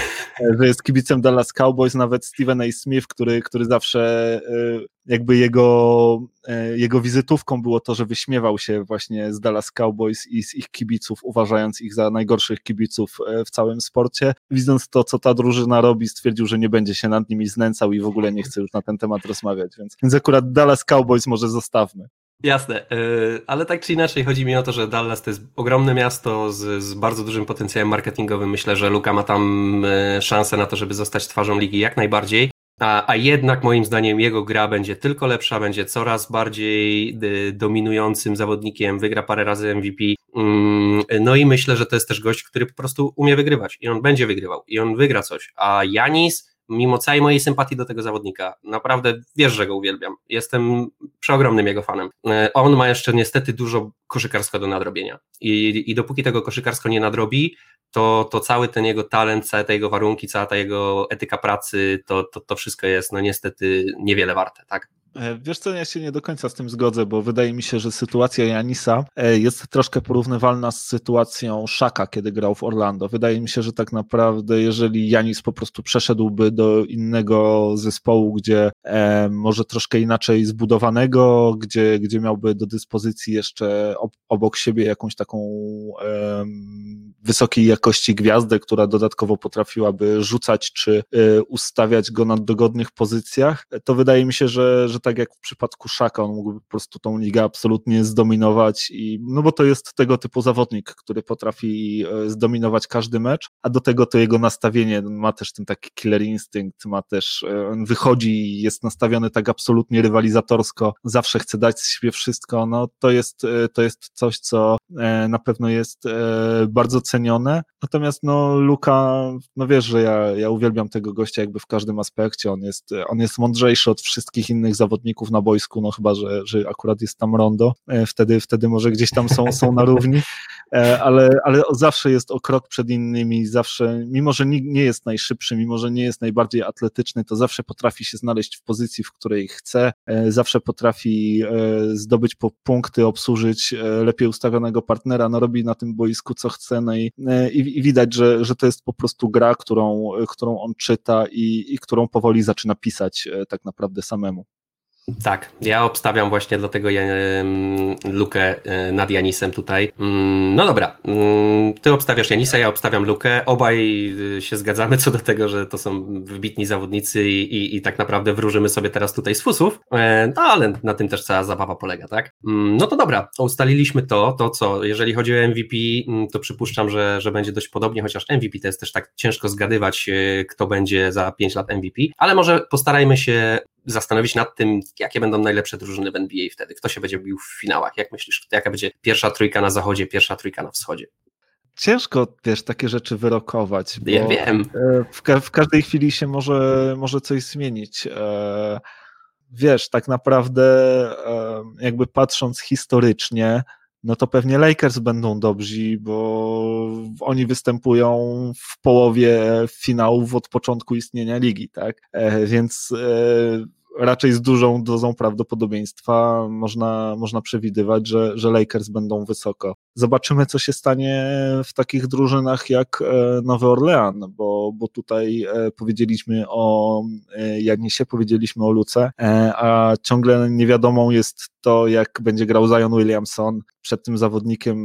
że jest kibicem Dallas Cowboys. Nawet Steven A. Smith, który, który zawsze jakby jego, e, jego wizytówką było to, że wyśmiewał się właśnie z Dallas Cowboys i z ich kibiców, uważając ich za najgorszych kibiców e, w całym sporcie. Widząc to, co ta drużyna robi, stwierdził, że nie będzie się nad nimi znęcał i w ogóle nie chce już na ten temat rozmawiać, więc, więc akurat Dallas Cowboys może zostawmy. Jasne, e, ale tak czy inaczej chodzi mi o to, że Dallas to jest ogromne miasto z, z, bardzo dużym potencjałem marketingowym. Myślę, że Luka ma tam szansę na to, żeby zostać twarzą ligi jak najbardziej. A, a jednak moim zdaniem jego gra będzie tylko lepsza, będzie coraz bardziej y, dominującym zawodnikiem, wygra parę razy MVP. Mm, no i myślę, że to jest też gość, który po prostu umie wygrywać i on będzie wygrywał i on wygra coś. A Janis, mimo całej mojej sympatii do tego zawodnika, naprawdę wiesz, że go uwielbiam. Jestem przeogromnym jego fanem. Y, on ma jeszcze niestety dużo koszykarsko do nadrobienia i, i dopóki tego koszykarsko nie nadrobi, to, to cały ten jego talent, całe te jego warunki, cała ta jego etyka pracy, to, to, to wszystko jest no niestety niewiele warte, tak? E, wiesz co, ja się nie do końca z tym zgodzę, bo wydaje mi się, że sytuacja Janisa e, jest troszkę porównywalna z sytuacją Szaka, kiedy grał w Orlando. Wydaje mi się, że tak naprawdę, jeżeli Janis po prostu przeszedłby do innego zespołu, gdzie e, może troszkę inaczej zbudowanego, gdzie, gdzie miałby do dyspozycji jeszcze ob, obok siebie jakąś taką e, wysokiej jakości gwiazdę, która dodatkowo potrafiłaby rzucać czy e, ustawiać go na dogodnych pozycjach, to wydaje mi się, że, że tak jak w przypadku Szaka, on mógłby po prostu tą ligę absolutnie zdominować i no bo to jest tego typu zawodnik, który potrafi e, zdominować każdy mecz, a do tego to jego nastawienie ma też ten taki killer instynkt, ma też, e, on wychodzi i jest nastawiony tak absolutnie rywalizatorsko, zawsze chce dać z siebie wszystko, no to jest, to jest coś, co na pewno jest bardzo cenione. Natomiast no Luka, no wiesz, że ja, ja uwielbiam tego gościa jakby w każdym aspekcie. On jest, on jest mądrzejszy od wszystkich innych zawodników na boisku, no chyba, że, że akurat jest tam rondo. E, wtedy, wtedy może gdzieś tam są, są na równi. E, ale, ale zawsze jest o krok przed innymi, zawsze, mimo że nie jest najszybszy, mimo że nie jest najbardziej atletyczny, to zawsze potrafi się znaleźć w pozycji, w której chce, e, zawsze potrafi zdobyć punkty, obsłużyć lepiej ustawionego partnera, no robi na tym boisku co chce, no i, i, i widać, że, że to jest po prostu gra, którą, którą on czyta i, i którą powoli zaczyna pisać tak naprawdę samemu. Tak, ja obstawiam właśnie dlatego ja, Lukę e, nad Janisem tutaj. Mm, no dobra, mm, ty obstawiasz Janisa, ja obstawiam Lukę. Obaj y, się zgadzamy co do tego, że to są wybitni zawodnicy i, i, i tak naprawdę wróżymy sobie teraz tutaj z fusów, e, no ale na tym też cała zabawa polega, tak? Mm, no to dobra, ustaliliśmy to, to co, jeżeli chodzi o MVP, to przypuszczam, że, że będzie dość podobnie, chociaż MVP to jest też tak ciężko zgadywać, e, kto będzie za 5 lat MVP, ale może postarajmy się zastanowić nad tym, jakie będą najlepsze drużyny w NBA wtedy, kto się będzie bił w finałach, jak myślisz, jaka będzie pierwsza trójka na zachodzie, pierwsza trójka na wschodzie? ciężko, wiesz, takie rzeczy wyrokować. ja wiem. E, w, ka w, każdej chwili się może, może coś zmienić. E, wiesz, tak naprawdę e, jakby patrząc historycznie, no to pewnie Lakers będą dobrzy, bo oni występują w połowie finałów od początku istnienia ligi, tak? Więc raczej z dużą dozą prawdopodobieństwa można, można przewidywać, że, że Lakers będą wysoko. Zobaczymy, co się stanie w takich drużynach jak e, Nowy Orlean, bo, bo tutaj e, powiedzieliśmy o e, Janisie, powiedzieliśmy o Luce, a ciągle niewiadomą jest to, jak będzie grał Zion Williamson. Przed tym zawodnikiem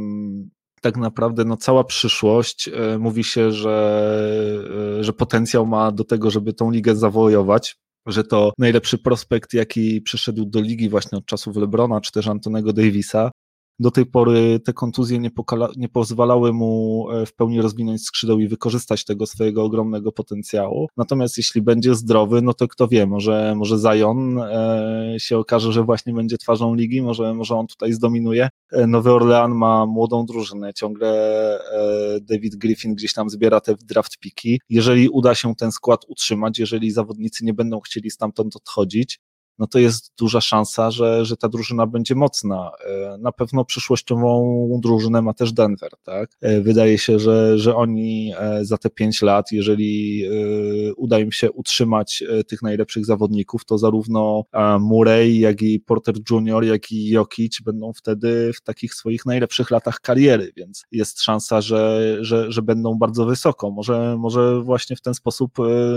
tak naprawdę no, cała przyszłość. Mówi się, że, że potencjał ma do tego, żeby tą ligę zawojować że to najlepszy prospekt, jaki przyszedł do ligi właśnie od czasów Lebrona czy też Antonego Davisa. Do tej pory te kontuzje nie, nie, pozwalały mu e, w pełni rozwinąć skrzydeł i wykorzystać tego swojego ogromnego potencjału. Natomiast jeśli będzie zdrowy, no to kto wie, może, może Zion e, się okaże, że właśnie będzie twarzą ligi, może, może on tutaj zdominuje. E, Nowy Orlean ma młodą drużynę, ciągle e, David Griffin gdzieś tam zbiera te draft piki. Jeżeli uda się ten skład utrzymać, jeżeli zawodnicy nie będą chcieli stamtąd odchodzić, no to jest duża szansa, że, że ta drużyna będzie mocna. E, na pewno przyszłościową drużynę ma też Denver, tak? E, wydaje się, że, że oni e, za te pięć lat, jeżeli uda im się utrzymać tych najlepszych zawodników, to zarówno Murray, jak i Porter Jr., jak i Jokic będą wtedy w takich swoich najlepszych latach kariery, więc jest szansa, że, że, że będą bardzo wysoko. Może, może właśnie w ten sposób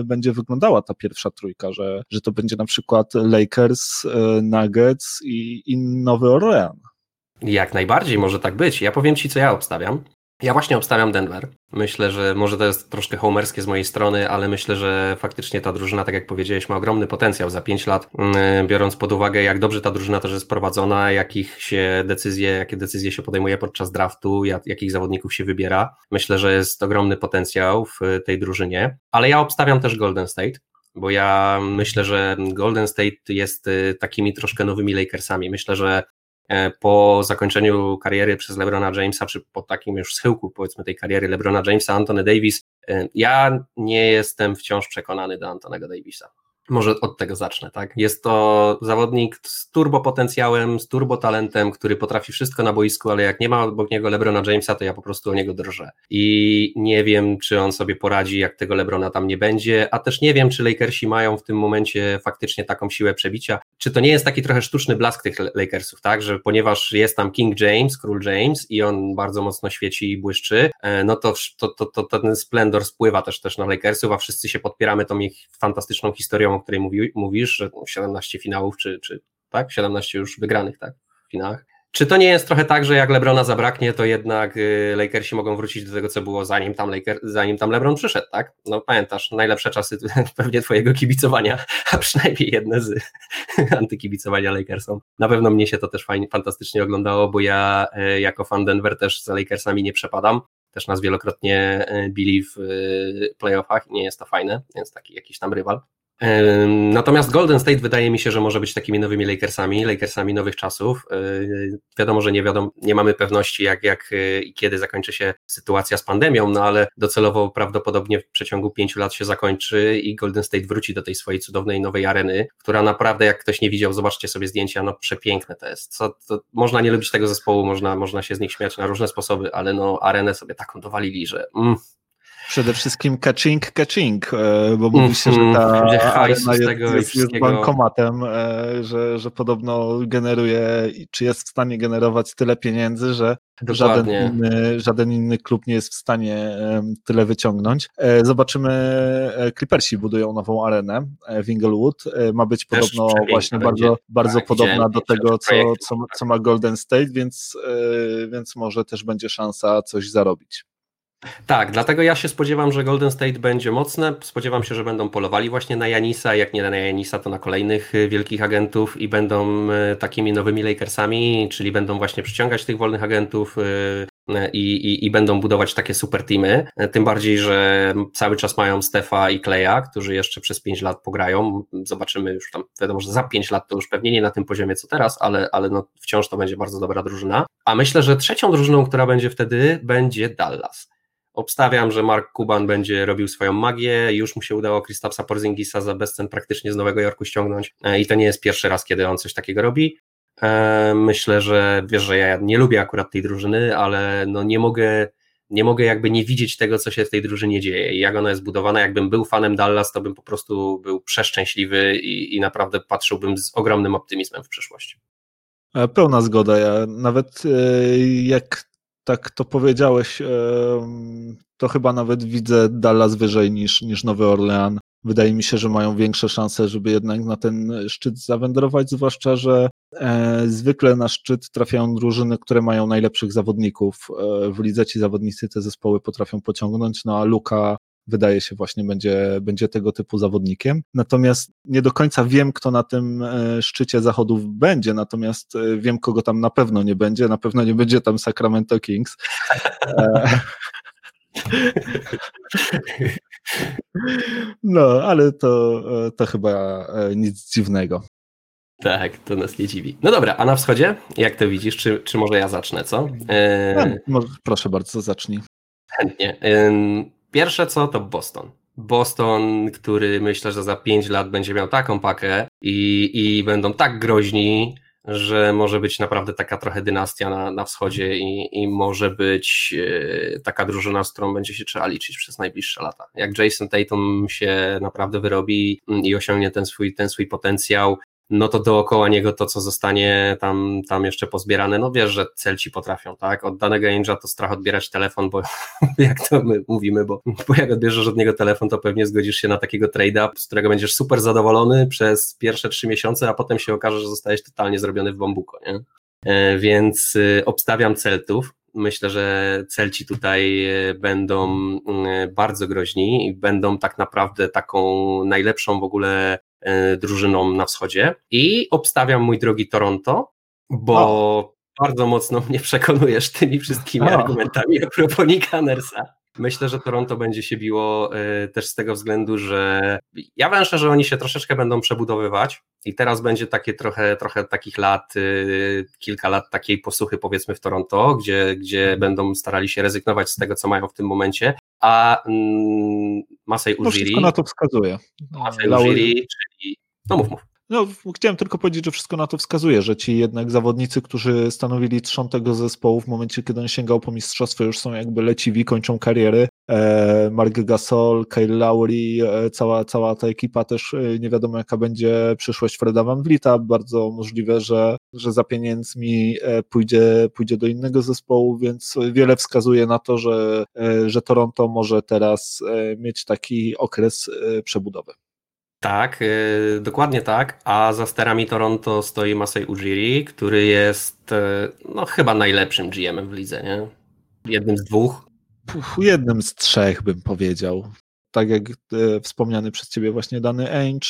będzie wyglądała ta pierwsza trójka, że, że to będzie na przykład Lake Lakers, e, Nuggets i, i Nowy Orlean. Jak najbardziej może tak być. Ja powiem Ci, co ja obstawiam. Ja właśnie obstawiam Denver. Myślę, że może to jest troszkę homerskie z mojej strony, ale myślę, że faktycznie ta drużyna, tak jak powiedziałeś, ma ogromny potencjał za 5 lat, mm, biorąc pod uwagę, jak dobrze ta drużyna też jest prowadzona, jakich się decyzje, jakie decyzje się podejmuje podczas draftu, jak, jakich zawodników się wybiera. Myślę, że jest ogromny potencjał w tej drużynie, ale ja obstawiam też Golden State bo ja myślę, że Golden State jest y, takimi troszkę nowymi Lakersami. Myślę, że e, po zakończeniu kariery przez LeBrona Jamesa, czy po takim już schyłku powiedzmy tej kariery LeBrona Jamesa, Anthony Davis, e, ja nie jestem wciąż przekonany do Antonego Davisa. Może od tego zacznę, tak? Jest to zawodnik z turbo potencjałem, z turbo talentem, który potrafi wszystko na boisku, ale jak nie ma obok niego Lebrona Jamesa, to ja po prostu o niego drżę. I nie wiem, czy on sobie poradzi, jak tego Lebrona tam nie będzie, a też nie wiem, czy Lakersi mają w tym momencie faktycznie taką siłę przebicia. Czy to nie jest taki trochę sztuczny blask tych Lakersów, tak? Że ponieważ jest tam King James, król James i on bardzo mocno świeci i błyszczy, e, no to, to, to, to ten splendor spływa też, też na Lakersów, a wszyscy się podpieramy tą ich fantastyczną historią o której mówi, mówisz, że 17 finałów, czy, czy tak, 17 już wygranych tak, w finałach. Czy to nie jest trochę tak, że jak Lebrona zabraknie, to jednak y, Lakersi mogą wrócić do tego, co było zanim tam, Laker, zanim tam Lebron przyszedł, tak? No pamiętasz, najlepsze czasy pewnie twojego kibicowania, a przynajmniej jedne z antykibicowania Lakersom. Na pewno mnie się to też fajnie, fantastycznie oglądało, bo ja y, jako fan Denver też za Lakersami nie przepadam. Też nas wielokrotnie y, bili w playoffach i nie jest to fajne, więc taki jakiś tam rywal. Natomiast Golden State wydaje mi się, że może być takimi nowymi Lakersami, Lakersami nowych czasów. Wiadomo, że nie wiadomo, nie mamy pewności jak, jak y, i kiedy zakończy się sytuacja z pandemią, no ale docelowo prawdopodobnie w przeciągu pięciu lat się zakończy i Golden State wróci do tej swojej cudownej nowej areny, która naprawdę, jak ktoś nie widział, zobaczcie sobie zdjęcia, no przepiękne to jest. Co, to, można nie lubić tego zespołu, można, można się z nich śmiać na różne sposoby, ale no arenę sobie taką dowalili, że mm, Przede wszystkim catching, catching, e, bo mówi się, że ta mm, arena jest, jest, bankomatem, e, że, że podobno generuje, czy jest w stanie generować tyle pieniędzy, że żaden inny, żaden inny klub nie jest w stanie tyle wyciągnąć. E, zobaczymy, Clippersi budują nową arenę w Inglewood. Ma być podobno właśnie bardzo, bardzo tak, podobna do tego, co, co, co ma Golden State, więc, więc może też będzie szansa coś zarobić. Tak, dlatego ja się spodziewam, że Golden State będzie mocne. Spodziewam się, że będą polowali właśnie na Janisa, jak nie na Janisa, to na kolejnych y, wielkich agentów i będą y, takimi nowymi Lakersami, czyli będą właśnie przyciągać tych wolnych agentów, y, i, i, i będą budować takie super teamy, tym bardziej, że cały czas mają Stefa i Kleja, którzy jeszcze przez 5 lat pograją, zobaczymy już tam, wiadomo, że za 5 lat to już pewnie nie na tym poziomie co teraz, ale, ale no wciąż to będzie bardzo dobra drużyna, a myślę, że trzecią drużyną, która będzie wtedy, będzie Dallas. Obstawiam, że Mark Kuban będzie robił swoją magię. Już mu się udało Kristapsa Porzingisa za bezcen praktycznie z Nowego Jorku ściągnąć. E, I to nie jest pierwszy raz, kiedy on coś takiego robi. E, myślę, że wiesz, że ja nie lubię akurat tej drużyny, ale no nie mogę, nie mogę jakby nie widzieć tego, co się w tej drużynie dzieje i jak ona jest budowana. Jakbym był fanem Dallas, to bym po prostu był przeszczęśliwy i, i naprawdę patrzyłbym z ogromnym optymizmem w przyszłość. E, pełna zgoda. Ja nawet jak tak to powiedziałeś, to chyba nawet widzę Dallas wyżej niż, niż Nowy Orlean. Wydaje mi się, że mają większe szanse, żeby jednak na ten szczyt zawędrować, zwłaszcza, że e, zwykle na szczyt trafiają drużyny, które mają najlepszych zawodników. E, w lidze ci zawodnicy te zespoły potrafią pociągnąć, no a Luka wydaje się właśnie będzie, będzie tego typu zawodnikiem. Natomiast nie do końca wiem, kto na tym e, szczycie zachodów będzie, natomiast e, wiem, kogo tam na pewno nie będzie. Na pewno nie będzie tam Sacramento Kings. E, no, ale to, to chyba nic dziwnego. Tak, to nas nie dziwi. No dobra, a na wschodzie, jak to widzisz? Czy, czy może ja zacznę, co? No, proszę bardzo, zacznij. Chętnie. Pierwsze co to Boston. Boston, który myślę, że za 5 lat będzie miał taką pakę i, i będą tak groźni, że może być naprawdę taka trochę dynastia na, na wschodzie i, i może być e, taka drużyna, z którą będzie się trzeba liczyć przez najbliższe lata. Jak Jason Tatum się naprawdę wyrobi i osiągnie ten swój, ten swój potencjał, no to dookoła niego to, co zostanie tam, tam jeszcze pozbierane, no wiesz, że celci potrafią, tak? Od danego Angela to strach odbierać telefon, bo jak to my mówimy, bo, bo jak odbierzesz od niego telefon, to pewnie zgodzisz się na takiego trade-up, z którego będziesz super zadowolony przez pierwsze trzy miesiące, a potem się okaże, że zostajesz totalnie zrobiony w bambuko, nie? E, więc y, obstawiam Celtów. Myślę, że Celci tutaj e, będą mm, bardzo groźni i będą tak naprawdę taką najlepszą w ogóle E, drużyną na wschodzie i obstawiam mój drogi Toronto, bo o. bardzo mocno mnie przekonujesz tymi wszystkimi o. argumentami a propos Nika Nersa. Myślę, że Toronto będzie się biło y, też z tego względu, że ja węszę, że oni się troszeczkę będą przebudowywać i teraz będzie takie trochę, trochę takich lat, y, kilka lat takiej posłuchy powiedzmy w Toronto, gdzie, gdzie będą starali się rezygnować z tego, co mają w tym momencie, a mm, Masej Ujiri... No wszystko na to wskazuje. Masej Ujiri, czyli... No mów, mów. No, chciałem tylko powiedzieć, że wszystko na to wskazuje, że ci jednak zawodnicy, którzy stanowili trzon tego zespołu w momencie, kiedy on sięgał po mistrzostwo, już są jakby leciwi, kończą kariery. E, Mark Gasol, Kyle Lowry, e, cała, cała ta ekipa też e, nie wiadomo jaka będzie przyszłość Freda Van Vlieta. Bardzo możliwe, że, że za pieniędzmi pójdzie, pójdzie do innego zespołu, więc wiele wskazuje na to, że, że Toronto może teraz mieć taki okres przebudowy. Tak, yy, dokładnie tak, a za sterami Toronto stoi Masai Ujiri, który jest yy, no chyba najlepszym GM-em w lidze, nie? Jednym z dwóch. jednym z trzech bym powiedział. Tak jak yy, wspomniany przez ciebie właśnie dany Ainge,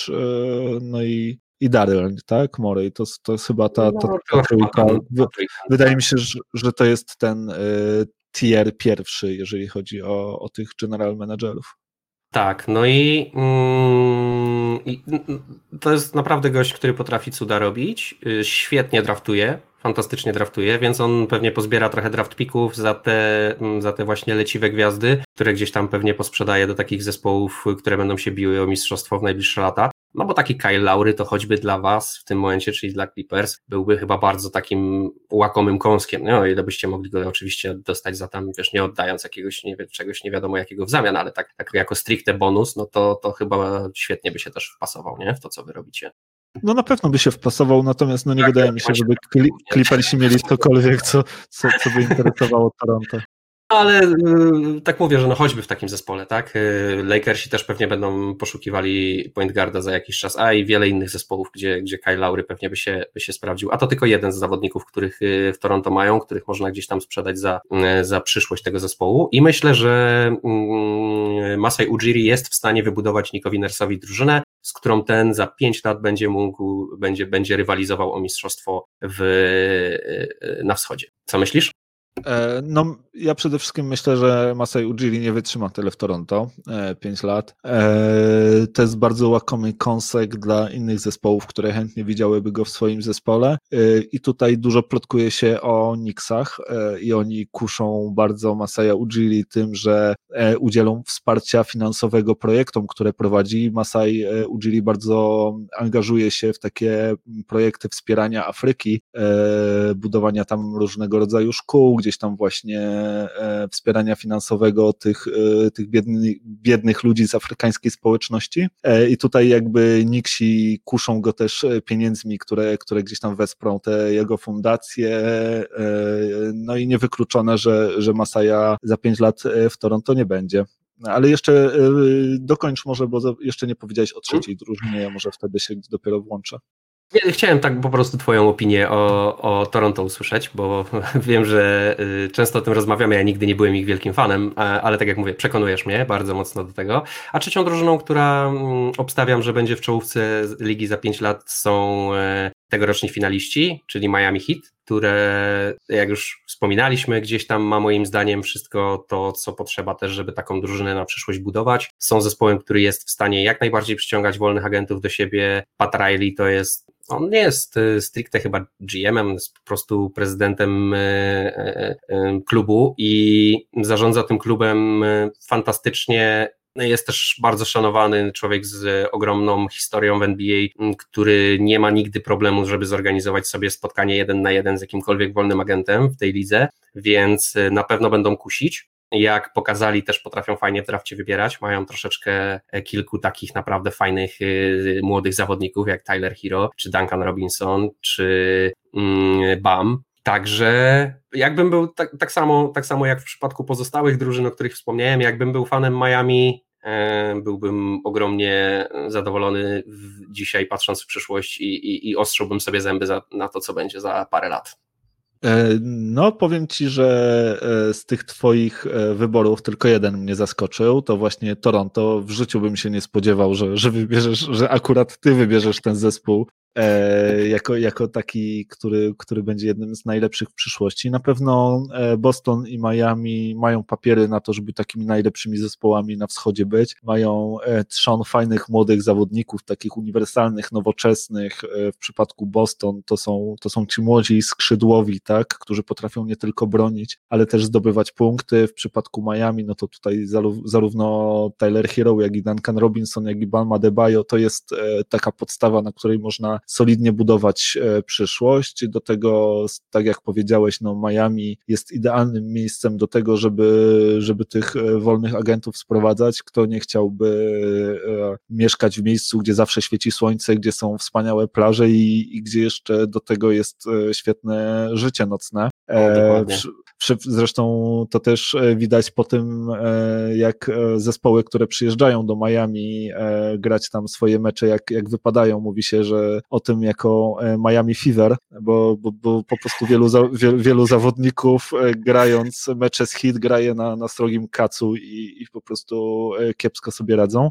no i, i Daryl, tak? Morey, to, to jest chyba ta, ta, ta, ta trójka. Wydaje mi się, że, że to jest ten tier pierwszy, jeżeli chodzi o, o tych general managerów. Tak, no i, mm, i, to jest naprawdę gość, który potrafi cuda robić. Y, świetnie draftuje, fantastycznie draftuje, więc on pewnie pozbiera trochę draft pików za te, mm, za te właśnie leciwe gwiazdy, które gdzieś tam pewnie posprzedaje do takich zespołów, które będą się biły o mistrzostwo w najbliższe lata. No bo taki Kyle Laury to choćby dla Was w tym momencie, czyli dla Clippers, byłby chyba bardzo takim łakomym kąskiem. No, o ile byście mogli go oczywiście dostać za tam, wiesz, nie oddając jakiegoś, nie wiem, czegoś nie wiadomo jakiego w zamian, ale tak, tak jako stricte bonus, no to, to chyba świetnie by się też wpasował, nie? W to, co wy robicie. No na pewno by się wpasował, natomiast no nie tak, wydaje mi się, żeby Clippersi mieli cokolwiek, co, co, co by interesowało Toronto. Ale y, tak mówię, że no choćby w takim zespole, tak? Y, Lakersi też pewnie będą poszukiwali point guarda za jakiś czas, a i wiele innych zespołów, gdzie, gdzie Kyle Lowry pewnie by się, by się sprawdził. A to tylko jeden z zawodników, których y, w Toronto mają, których można gdzieś tam sprzedać za, za przyszłość tego zespołu. I myślę, że mm, Masai Ujiri jest w stanie wybudować Nikowi Nersowi drużynę, z którą ten za pięć lat będzie mógł, będzie, będzie rywalizował o mistrzostwo w, na wschodzie. Co myślisz? E, no, ja przede wszystkim myślę, że Masai Ujiri nie wytrzyma tyle w Toronto, 5 e, lat. E, to jest bardzo łakomy kąsek dla innych zespołów, które chętnie widziałyby go w swoim zespole i tutaj dużo plotkuje się o Knicksach i oni kuszą bardzo Masaya Ujiri tym, że udzielą wsparcia finansowego projektom, które prowadzi. Masai Ujiri bardzo angażuje się w takie projekty wspierania Afryki, budowania tam różnego rodzaju szkół, gdzieś tam właśnie e, wspierania finansowego tych, e, tych biednych, biednych ludzi z afrykańskiej społeczności. E, I tutaj jakby Niksi kuszą go też pieniędzmi, które, które gdzieś tam wesprą te jego fundacje. No i niewykluczone, że, że Masaja za pięć lat w Toronto nie będzie. Ale jeszcze dokończ może, bo jeszcze nie powiedziałeś o trzeciej drużynie, ja może wtedy się dopiero włączę. Chciałem tak po prostu Twoją opinię o, o Toronto usłyszeć, bo wiem, że y, często o tym rozmawiamy. Ja nigdy nie byłem ich wielkim fanem, ale tak jak mówię, przekonujesz mnie bardzo mocno do tego. A trzecią drużyną, która mm, obstawiam, że będzie w czołówce ligi za 5 lat, są e, tegoroczni finaliści, czyli Miami Heat, które, jak już wspominaliśmy, gdzieś tam ma moim zdaniem wszystko to, co potrzeba też, żeby taką drużynę na przyszłość budować. Są zespołem, który jest w stanie jak najbardziej przyciągać wolnych agentów do siebie. Pat Riley to jest on nie jest y, stricte chyba GM-em, jest po prostu prezydentem y, y, klubu i zarządza tym klubem fantastycznie. Jest też bardzo szanowany człowiek z ogromną historią w NBA, który nie ma nigdy problemu, żeby zorganizować sobie spotkanie jeden na jeden z jakimkolwiek wolnym agentem w tej lidze, więc na pewno będą kusić jak pokazali, też potrafią fajnie w drafcie wybierać. Mają troszeczkę e, kilku takich naprawdę fajnych e, młodych zawodników, jak Tyler Hero, czy Duncan Robinson, czy mm, Bam. Także jakbym był tak, tak, samo, tak samo jak w przypadku pozostałych drużyn, o których wspomniałem, jakbym był fanem Miami, e, byłbym ogromnie zadowolony dzisiaj patrząc w przyszłość i, i, i ostrzyłbym sobie zęby za, na to, co będzie za parę lat. E, no, powiem ci, że e, z tych twoich e, wyborów tylko jeden mnie zaskoczył, to właśnie Toronto. W życiu bym się nie spodziewał, że, że wybierzesz, że akurat ty wybierzesz ten zespół E, jako, jako taki, który, który będzie jednym z najlepszych w przyszłości. Na pewno e, Boston i Miami mają papiery na to, żeby takimi najlepszymi zespołami na wschodzie być. Mają e, trzon fajnych młodych zawodników, takich uniwersalnych, nowoczesnych. W przypadku Boston to są, to są ci młodzi skrzydłowi, tak, którzy potrafią nie tylko bronić, ale też zdobywać punkty. W przypadku Miami, no to tutaj zarówno Tyler Hero, jak i Duncan Robinson, jak i Bam Adebayo to jest taka podstawa, na której można solidnie budować e, przyszłość. Do tego, tak jak powiedziałeś, no Miami jest idealnym miejscem do tego, żeby, żeby tych e, wolnych agentów sprowadzać. Kto nie chciałby e, mieszkać w miejscu, gdzie zawsze świeci słońce, gdzie są wspaniałe plaże i, i gdzie jeszcze do tego jest świetne życie nocne. No, Zresztą to też widać po tym, jak zespoły, które przyjeżdżają do Miami grać tam swoje mecze, jak, jak wypadają. Mówi się, że o tym jako Miami Fever, bo, bo, bo po prostu wielu, wielu, wielu zawodników grając mecze z hit graje na, na strogim kacu i, i po prostu kiepsko sobie radzą.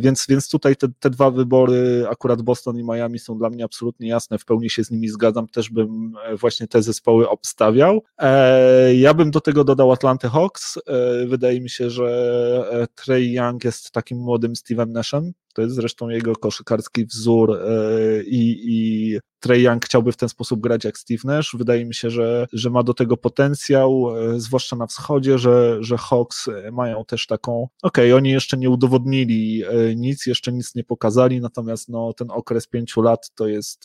Więc, więc tutaj te, te dwa wybory, akurat Boston i Miami są dla mnie absolutnie jasne, w pełni się z nimi zgadzam, też bym właśnie te zespoły obstawiał. E, ja bym do tego dodał Atlanta Hawks. E, wydaje mi się, że e, Trey Young jest takim młodym Steve'em Nashem. To jest zresztą jego koszykarski wzór i, i Trey Young chciałby w ten sposób grać jak Steve Nash. Wydaje mi się, że, że ma do tego potencjał, e, zwłaszcza na wschodzie, że, że Hawks e, mają też taką, okej, okay, oni jeszcze nie udowodnili e, nic, jeszcze nic nie pokazali, natomiast no, ten okres pięciu lat to jest,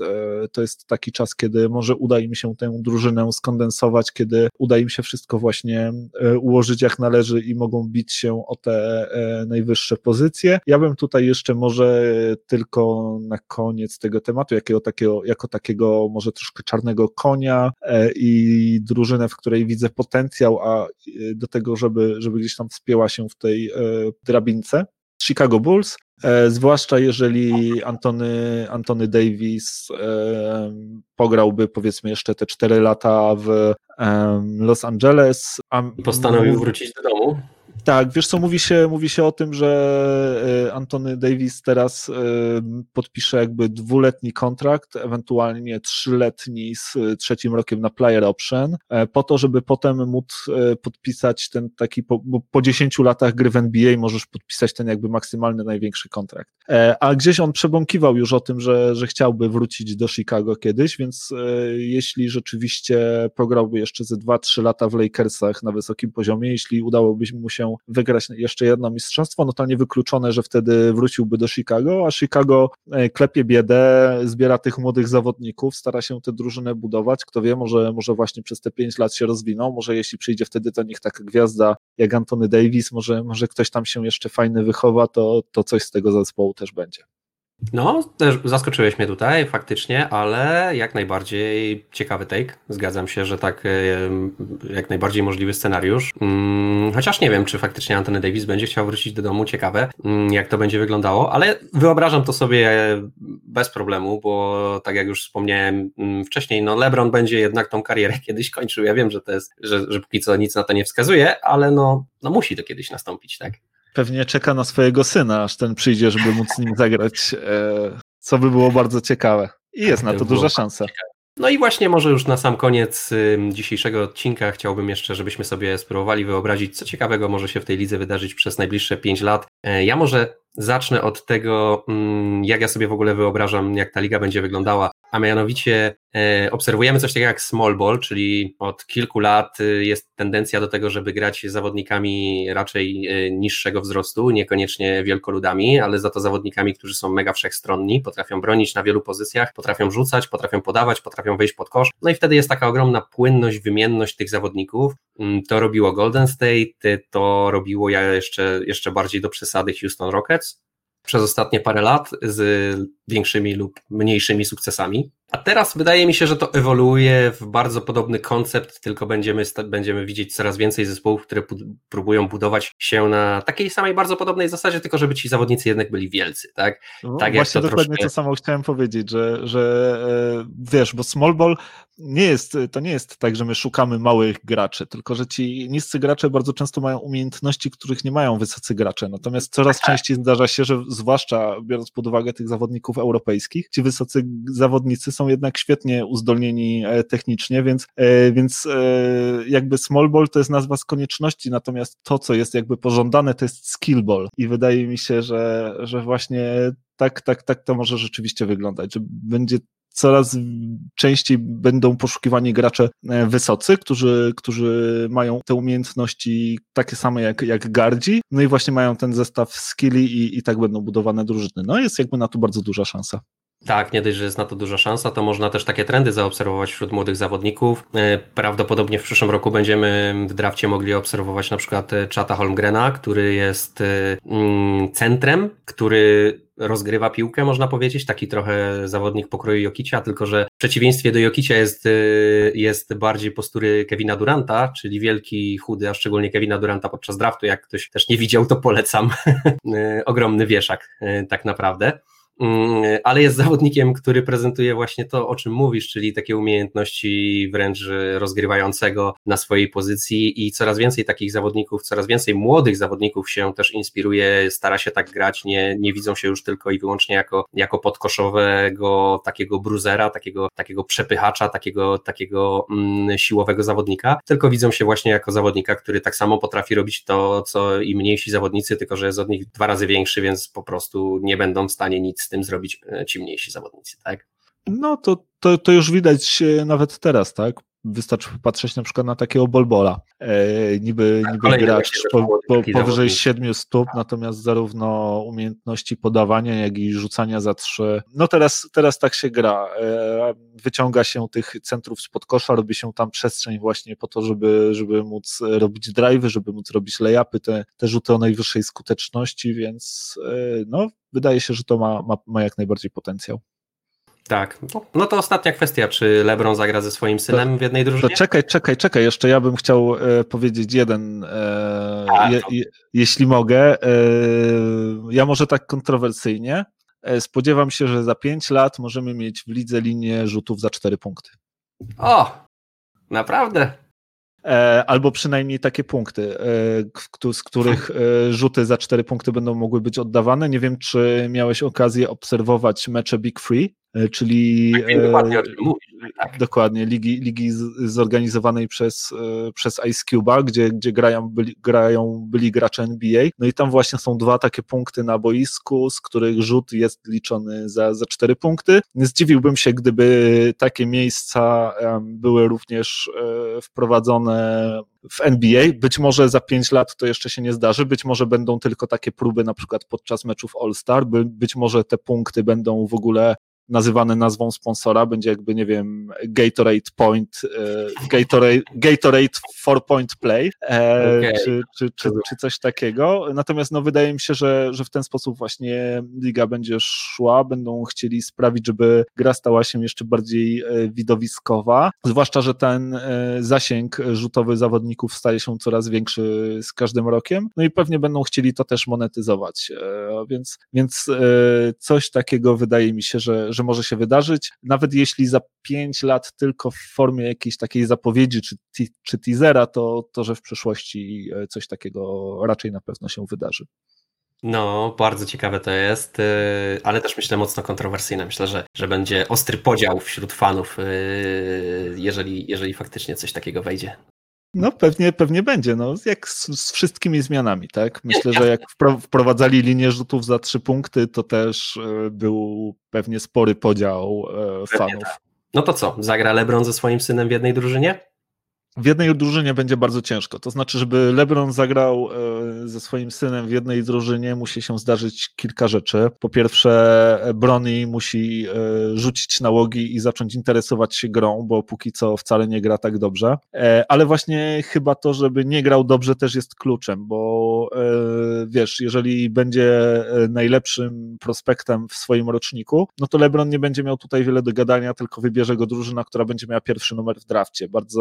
to jest taki czas, kiedy może uda im się tę drużynę skondensować, kiedy uda im się wszystko właśnie ułożyć jak należy i mogą bić się o te najwyższe pozycje. Ja bym tutaj jeszcze może tylko na koniec tego tematu, jakiego takiego, jako takiego może troszkę czarnego konia e, i drużynę, w której widzę potencjał, a e, do tego, żeby, żeby gdzieś tam wspięła się w tej e, drabince. Chicago Bulls, zwłaszcza jeżeli Antony, Antony Davis pograłby powiedzmy jeszcze te 4 lata w Los Angeles. A, Postanowił wrócić do domu. Tak, wiesz co, mówi się, mówi się o tym, że e, Antony Davis teraz e, podpisze jakby dwuletni kontrakt, ewentualnie trzyletni z trzecim rokiem na player option, e, po to, żeby potem móc podpisać ten taki, po, po 10 latach gry w NBA możesz podpisać ten jakby maksymalny, największy kontrakt. A gdzieś on przebąkiwał już o tym, że, że chciałby wrócić do Chicago kiedyś, więc jeśli rzeczywiście pograłby jeszcze ze 2-3 lata w Lakersach na wysokim poziomie, jeśli udałoby mu się wygrać jeszcze jedno mistrzostwo, no to niewykluczone, że wtedy wróciłby do Chicago, a Chicago e, klepie biedę, zbiera tych młodych zawodników, stara się tę drużynę budować, kto wie, może, może właśnie przez te pięć lat się rozwiną, może jeśli przyjdzie wtedy do nich taka gwiazda jak Antony Davis, może, może ktoś tam się jeszcze fajny wychowa, to, to coś z tego zespołu też będzie. No, też zaskoczyłeś mnie tutaj faktycznie, ale jak najbardziej ciekawy take. Zgadzam się, że tak jak najbardziej możliwy scenariusz. Mm, chociaż nie wiem, czy faktycznie Anthony Davis będzie chciał wrócić do domu. Ciekawe, mm, jak to będzie wyglądało, ale wyobrażam to sobie bez problemu, bo tak jak już wspomniałem mm, wcześniej, no LeBron będzie jednak tą karierę kiedyś kończył. Ja wiem, że to jest, że, że póki co nic na to nie wskazuje, ale no, no musi to kiedyś nastąpić, tak? Pewnie czeka na swojego syna, aż ten przyjdzie, żeby móc z nim zagrać, e, co by było bardzo ciekawe. I jest na to duża szansa. No i właśnie może już na sam koniec dzisiejszego odcinka chciałbym jeszcze, żebyśmy sobie spróbowali wyobrazić, co ciekawego może się w tej lidze wydarzyć przez najbliższe 5 lat. E, ja może zacznę od tego, mm, jak ja sobie w ogóle wyobrażam, jak ta liga będzie wyglądała a mianowicie e, obserwujemy coś takiego jak small ball, czyli od kilku lat e, jest tendencja do tego, żeby grać z zawodnikami raczej e, niższego wzrostu, niekoniecznie wielkoludami, ale za to zawodnikami, którzy są mega wszechstronni, potrafią bronić na wielu pozycjach, potrafią rzucać, potrafią podawać, potrafią wejść pod kosz. No i wtedy jest taka ogromna płynność, wymienność tych zawodników. Mm, to robiło Golden State, to robiło ja jeszcze, jeszcze bardziej do przesady Houston Rockets przez ostatnie parę lat z większymi lub mniejszymi sukcesami. A teraz wydaje mi się, że to ewoluuje w bardzo podobny koncept, tylko będziemy, będziemy widzieć coraz więcej zespołów, które próbują budować się na takiej samej bardzo podobnej zasadzie, tylko żeby ci zawodnicy jednak byli wielcy, tak? No, tak właśnie dokładnie troszkę... to samo chciałem powiedzieć, że, że e, wiesz, bo small ball nie jest, to nie jest tak, że my szukamy małych graczy, tylko że ci niscy gracze bardzo często mają umiejętności, których nie mają wysocy gracze, natomiast coraz tak. częściej zdarza się, że zwłaszcza biorąc pod uwagę tych zawodników europejskich, ci wysocy zawodnicy są jednak świetnie uzdolnieni e, technicznie, więc, e, więc e, jakby small ball to jest nazwa z konieczności, natomiast to, co jest jakby pożądane, to jest skill ball i wydaje mi się, że, że właśnie tak, tak, tak to może rzeczywiście wyglądać, że będzie coraz częściej będą poszukiwani gracze wysocy, którzy, którzy mają te umiejętności takie same jak, jak gardzi, no i właśnie mają ten zestaw skilli i, i tak będą budowane drużyny. No jest jakby na to bardzo duża szansa. Tak, nie dość, że jest na to duża szansa, to można też takie trendy zaobserwować wśród młodych zawodników. E, prawdopodobnie w przyszłym roku będziemy w drafcie mogli obserwować na przykład e, Chata Holmgrena, który jest e, mm, centrem, który rozgrywa piłkę, można powiedzieć, taki trochę zawodnik pokroju Jokicia, tylko że w przeciwieństwie do Jokicia jest, jest bardziej postury Kevina Duranta, czyli wielki, chudy, a szczególnie Kevina Duranta podczas draftu, jak ktoś też nie widział, to polecam. Ogromny wieszak tak naprawdę. Mm, ale jest zawodnikiem, który prezentuje właśnie to, o czym mówisz, czyli takie umiejętności wręcz rozgrywającego na swojej pozycji i coraz więcej takich zawodników, coraz więcej młodych zawodników się też inspiruje, stara się tak grać, nie, nie widzą się już tylko i wyłącznie jako, jako podkoszowego takiego bruzera, takiego, takiego przepychacza, takiego, takiego mm, siłowego zawodnika, tylko widzą się właśnie jako zawodnika, który tak samo potrafi robić to, co i mniejsi zawodnicy, tylko że jest od nich dwa razy większy, więc po prostu nie będą w stanie nic z tym zrobić e, ci mniejsi zawodnicy, tak? No to, to, to już widać nawet teraz, tak? Wystarczy popatrzeć na przykład na takiego bolbola. E, niby tak, niby gracz po, po, powyżej 7 stóp, natomiast zarówno umiejętności podawania, jak i rzucania za trzy. No teraz, teraz tak się gra. E, wyciąga się tych centrów spod kosza, robi się tam przestrzeń właśnie po to, żeby, żeby móc robić drive, żeby móc robić layupy, te, te rzuty o najwyższej skuteczności, więc e, no, wydaje się, że to ma, ma, ma jak najbardziej potencjał. Tak. No to ostatnia kwestia, czy LeBron zagra ze swoim synem to, w jednej drużynie? To czekaj, czekaj, czekaj. Jeszcze ja bym chciał e, powiedzieć jeden, e, A, je, je, jeśli mogę. E, ja może tak kontrowersyjnie. E, spodziewam się, że za 5 lat możemy mieć w lidze linię rzutów za 4 punkty. O! Naprawdę? E, albo przynajmniej takie punkty, e, z których rzuty za cztery punkty będą mogły być oddawane. Nie wiem, czy miałeś okazję obserwować mecze Big Free, czyli tak, dokładnie, o czym mówisz, tak. dokładnie ligi, ligi zorganizowanej przez, przez Ice Cube'a, gdzie, gdzie grają, byli, grają byli gracze NBA. No i tam właśnie są dwa takie punkty na boisku, z których rzut jest liczony za, za cztery punkty. Nie zdziwiłbym się, gdyby takie miejsca były również wprowadzone w NBA. Być może za 5 lat to jeszcze się nie zdarzy, być może będą tylko takie próby na przykład podczas meczów All-Star, być może te punkty będą w ogóle nazywane nazwą sponsora, będzie jakby, nie wiem, Gatorade Point, e, Gatorade, Gatorade Four Point Play, e, okay. czy, czy, czy, czy, coś takiego. Natomiast no, wydaje mi się, że, że w ten sposób właśnie liga będzie szła, będą chcieli sprawić, żeby gra stała się jeszcze bardziej e, widowiskowa, zwłaszcza, że ten zasięg rzutowy zawodników staje się coraz większy z każdym rokiem, no i pewnie będą chcieli to też monetyzować, więc, więc coś takiego wydaje mi się, że, że może się wydarzyć, nawet jeśli za pięć lat tylko w formie jakiejś takiej zapowiedzi czy, czy teasera, to, to że w przyszłości e, coś takiego raczej na pewno się wydarzy. No, bardzo ciekawe to jest, e, ale też myślę mocno kontrowersyjne. Myślę, że, że będzie ostry podział wśród fanów, e, jeżeli, jeżeli faktycznie coś takiego wejdzie. No pewnie, pewnie będzie, no jak z, z, wszystkimi zmianami, tak? Myślę, że jak wprowadzali linię rzutów za trzy punkty, to też e, był pewnie spory podział e, fanów. Tak. No to co, zagra LeBron ze swoim synem w jednej drużynie? W jednej drużynie będzie bardzo ciężko. To znaczy, żeby LeBron zagrał e, ze swoim synem w jednej drużynie, musi się zdarzyć kilka rzeczy. Po pierwsze, Brony musi e, rzucić nałogi i zacząć interesować się grą, bo póki co wcale nie gra tak dobrze. E, ale właśnie chyba to, żeby nie grał dobrze, też jest kluczem, bo wiesz, jeżeli będzie najlepszym prospektem w swoim roczniku, no to LeBron nie będzie miał tutaj wiele do gadania, tylko wybierze go drużyna, która będzie miała pierwszy numer w drafcie. Bardzo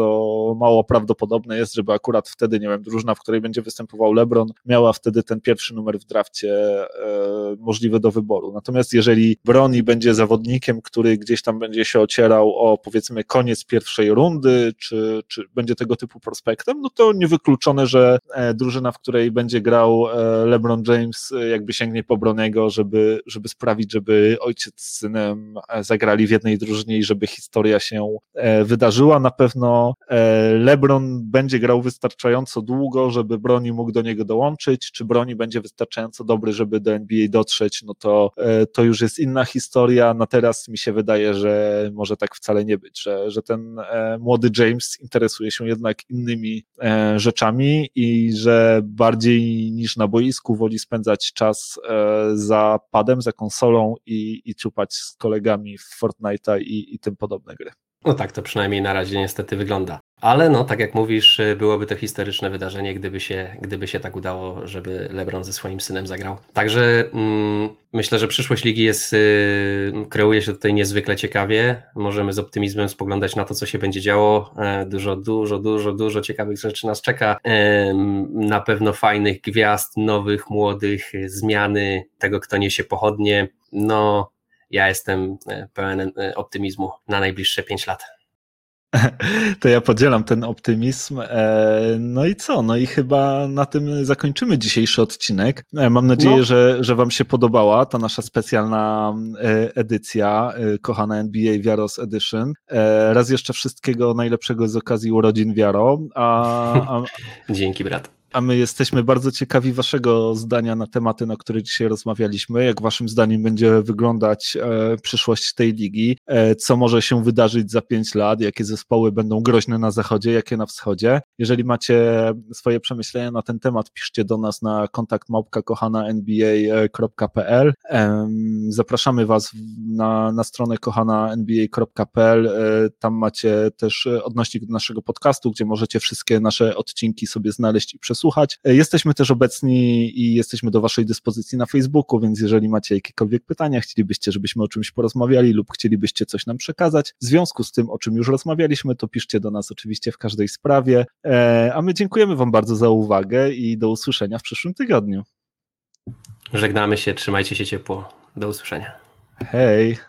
mało prawdopodobne jest, żeby akurat wtedy, nie wiem, drużyna, w której będzie występował LeBron, miała wtedy ten pierwszy numer w drafcie e, możliwy do wyboru. Natomiast jeżeli Broni będzie zawodnikiem, który gdzieś tam będzie się ocierał o powiedzmy koniec pierwszej rundy, czy, czy będzie tego typu prospektem, no to niewykluczone, że e, drużyna, w której będzie grał e, LeBron James, e, jakby sięgnie po Broniego, żeby, żeby sprawić, żeby ojciec z synem e, zagrali w jednej drużynie i żeby historia się wydarzyła. Na pewno LeBron będzie grał wystarczająco długo, żeby Broni mógł do niego dołączyć, czy Broni będzie wystarczająco dobry, żeby do NBA dotrzeć, no to, e, to już jest inna historia. Na teraz mi się wydaje, że może tak wcale nie być, że, że ten e, młody James interesuje się jednak innymi e, rzeczami i że bardziej niż na boisku woli spędzać czas za padem, za konsolą i, i z kolegami w Fortnite'a i, i tym podobne gry. No tak, to przynajmniej na razie niestety wygląda. Ale no, tak jak mówisz, byłoby to historyczne wydarzenie, gdyby się, gdyby się tak udało, żeby LeBron ze swoim synem zagrał. Także mm, myślę, że przyszłość ligi jest, y, kreuje się tutaj niezwykle ciekawie. Możemy z optymizmem spoglądać na to, co się będzie działo. E, dużo, dużo, dużo, dużo ciekawych rzeczy nas czeka. E, na pewno fajnych gwiazd, nowych, młodych, zmiany tego, kto niesie pochodnie. No, ja jestem e, pełen e, optymizmu na najbliższe 5 lat. To ja podzielam ten optymizm. E, no i co? No i chyba na tym zakończymy dzisiejszy odcinek. Mam nadzieję, no. że, że Wam się podobała ta nasza specjalna edycja, kochana NBA Wiaros Edition. Raz jeszcze wszystkiego najlepszego z okazji urodzin Wiaro. A, a... Dzięki, brat a my jesteśmy bardzo ciekawi Waszego zdania na tematy, na które dzisiaj rozmawialiśmy. Jak Waszym zdaniem będzie wyglądać e, przyszłość tej ligi? E, co może się wydarzyć za pięć lat? Jakie zespoły będą groźne na zachodzie, jakie na wschodzie? Jeżeli macie swoje przemyślenia na ten temat, piszcie do nas na kontakt małpka kochana.nba.pl. E, zapraszamy Was na, na stronę kochana.nba.pl. E, tam macie też odnośnik do naszego podcastu, gdzie możecie wszystkie nasze odcinki sobie znaleźć i przesłuchać słuchać. E, jesteśmy też obecni i jesteśmy do Waszej dyspozycji na Facebooku, więc jeżeli macie jakiekolwiek pytania, chcielibyście, żebyśmy o czymś porozmawiali lub chcielibyście coś nam przekazać, w związku z tym, o czym już rozmawialiśmy, to piszcie do nas oczywiście w każdej sprawie. E, a my dziękujemy Wam bardzo za uwagę i do usłyszenia w przyszłym tygodniu. Żegnamy się, trzymajcie się ciepło. Do usłyszenia. Hej.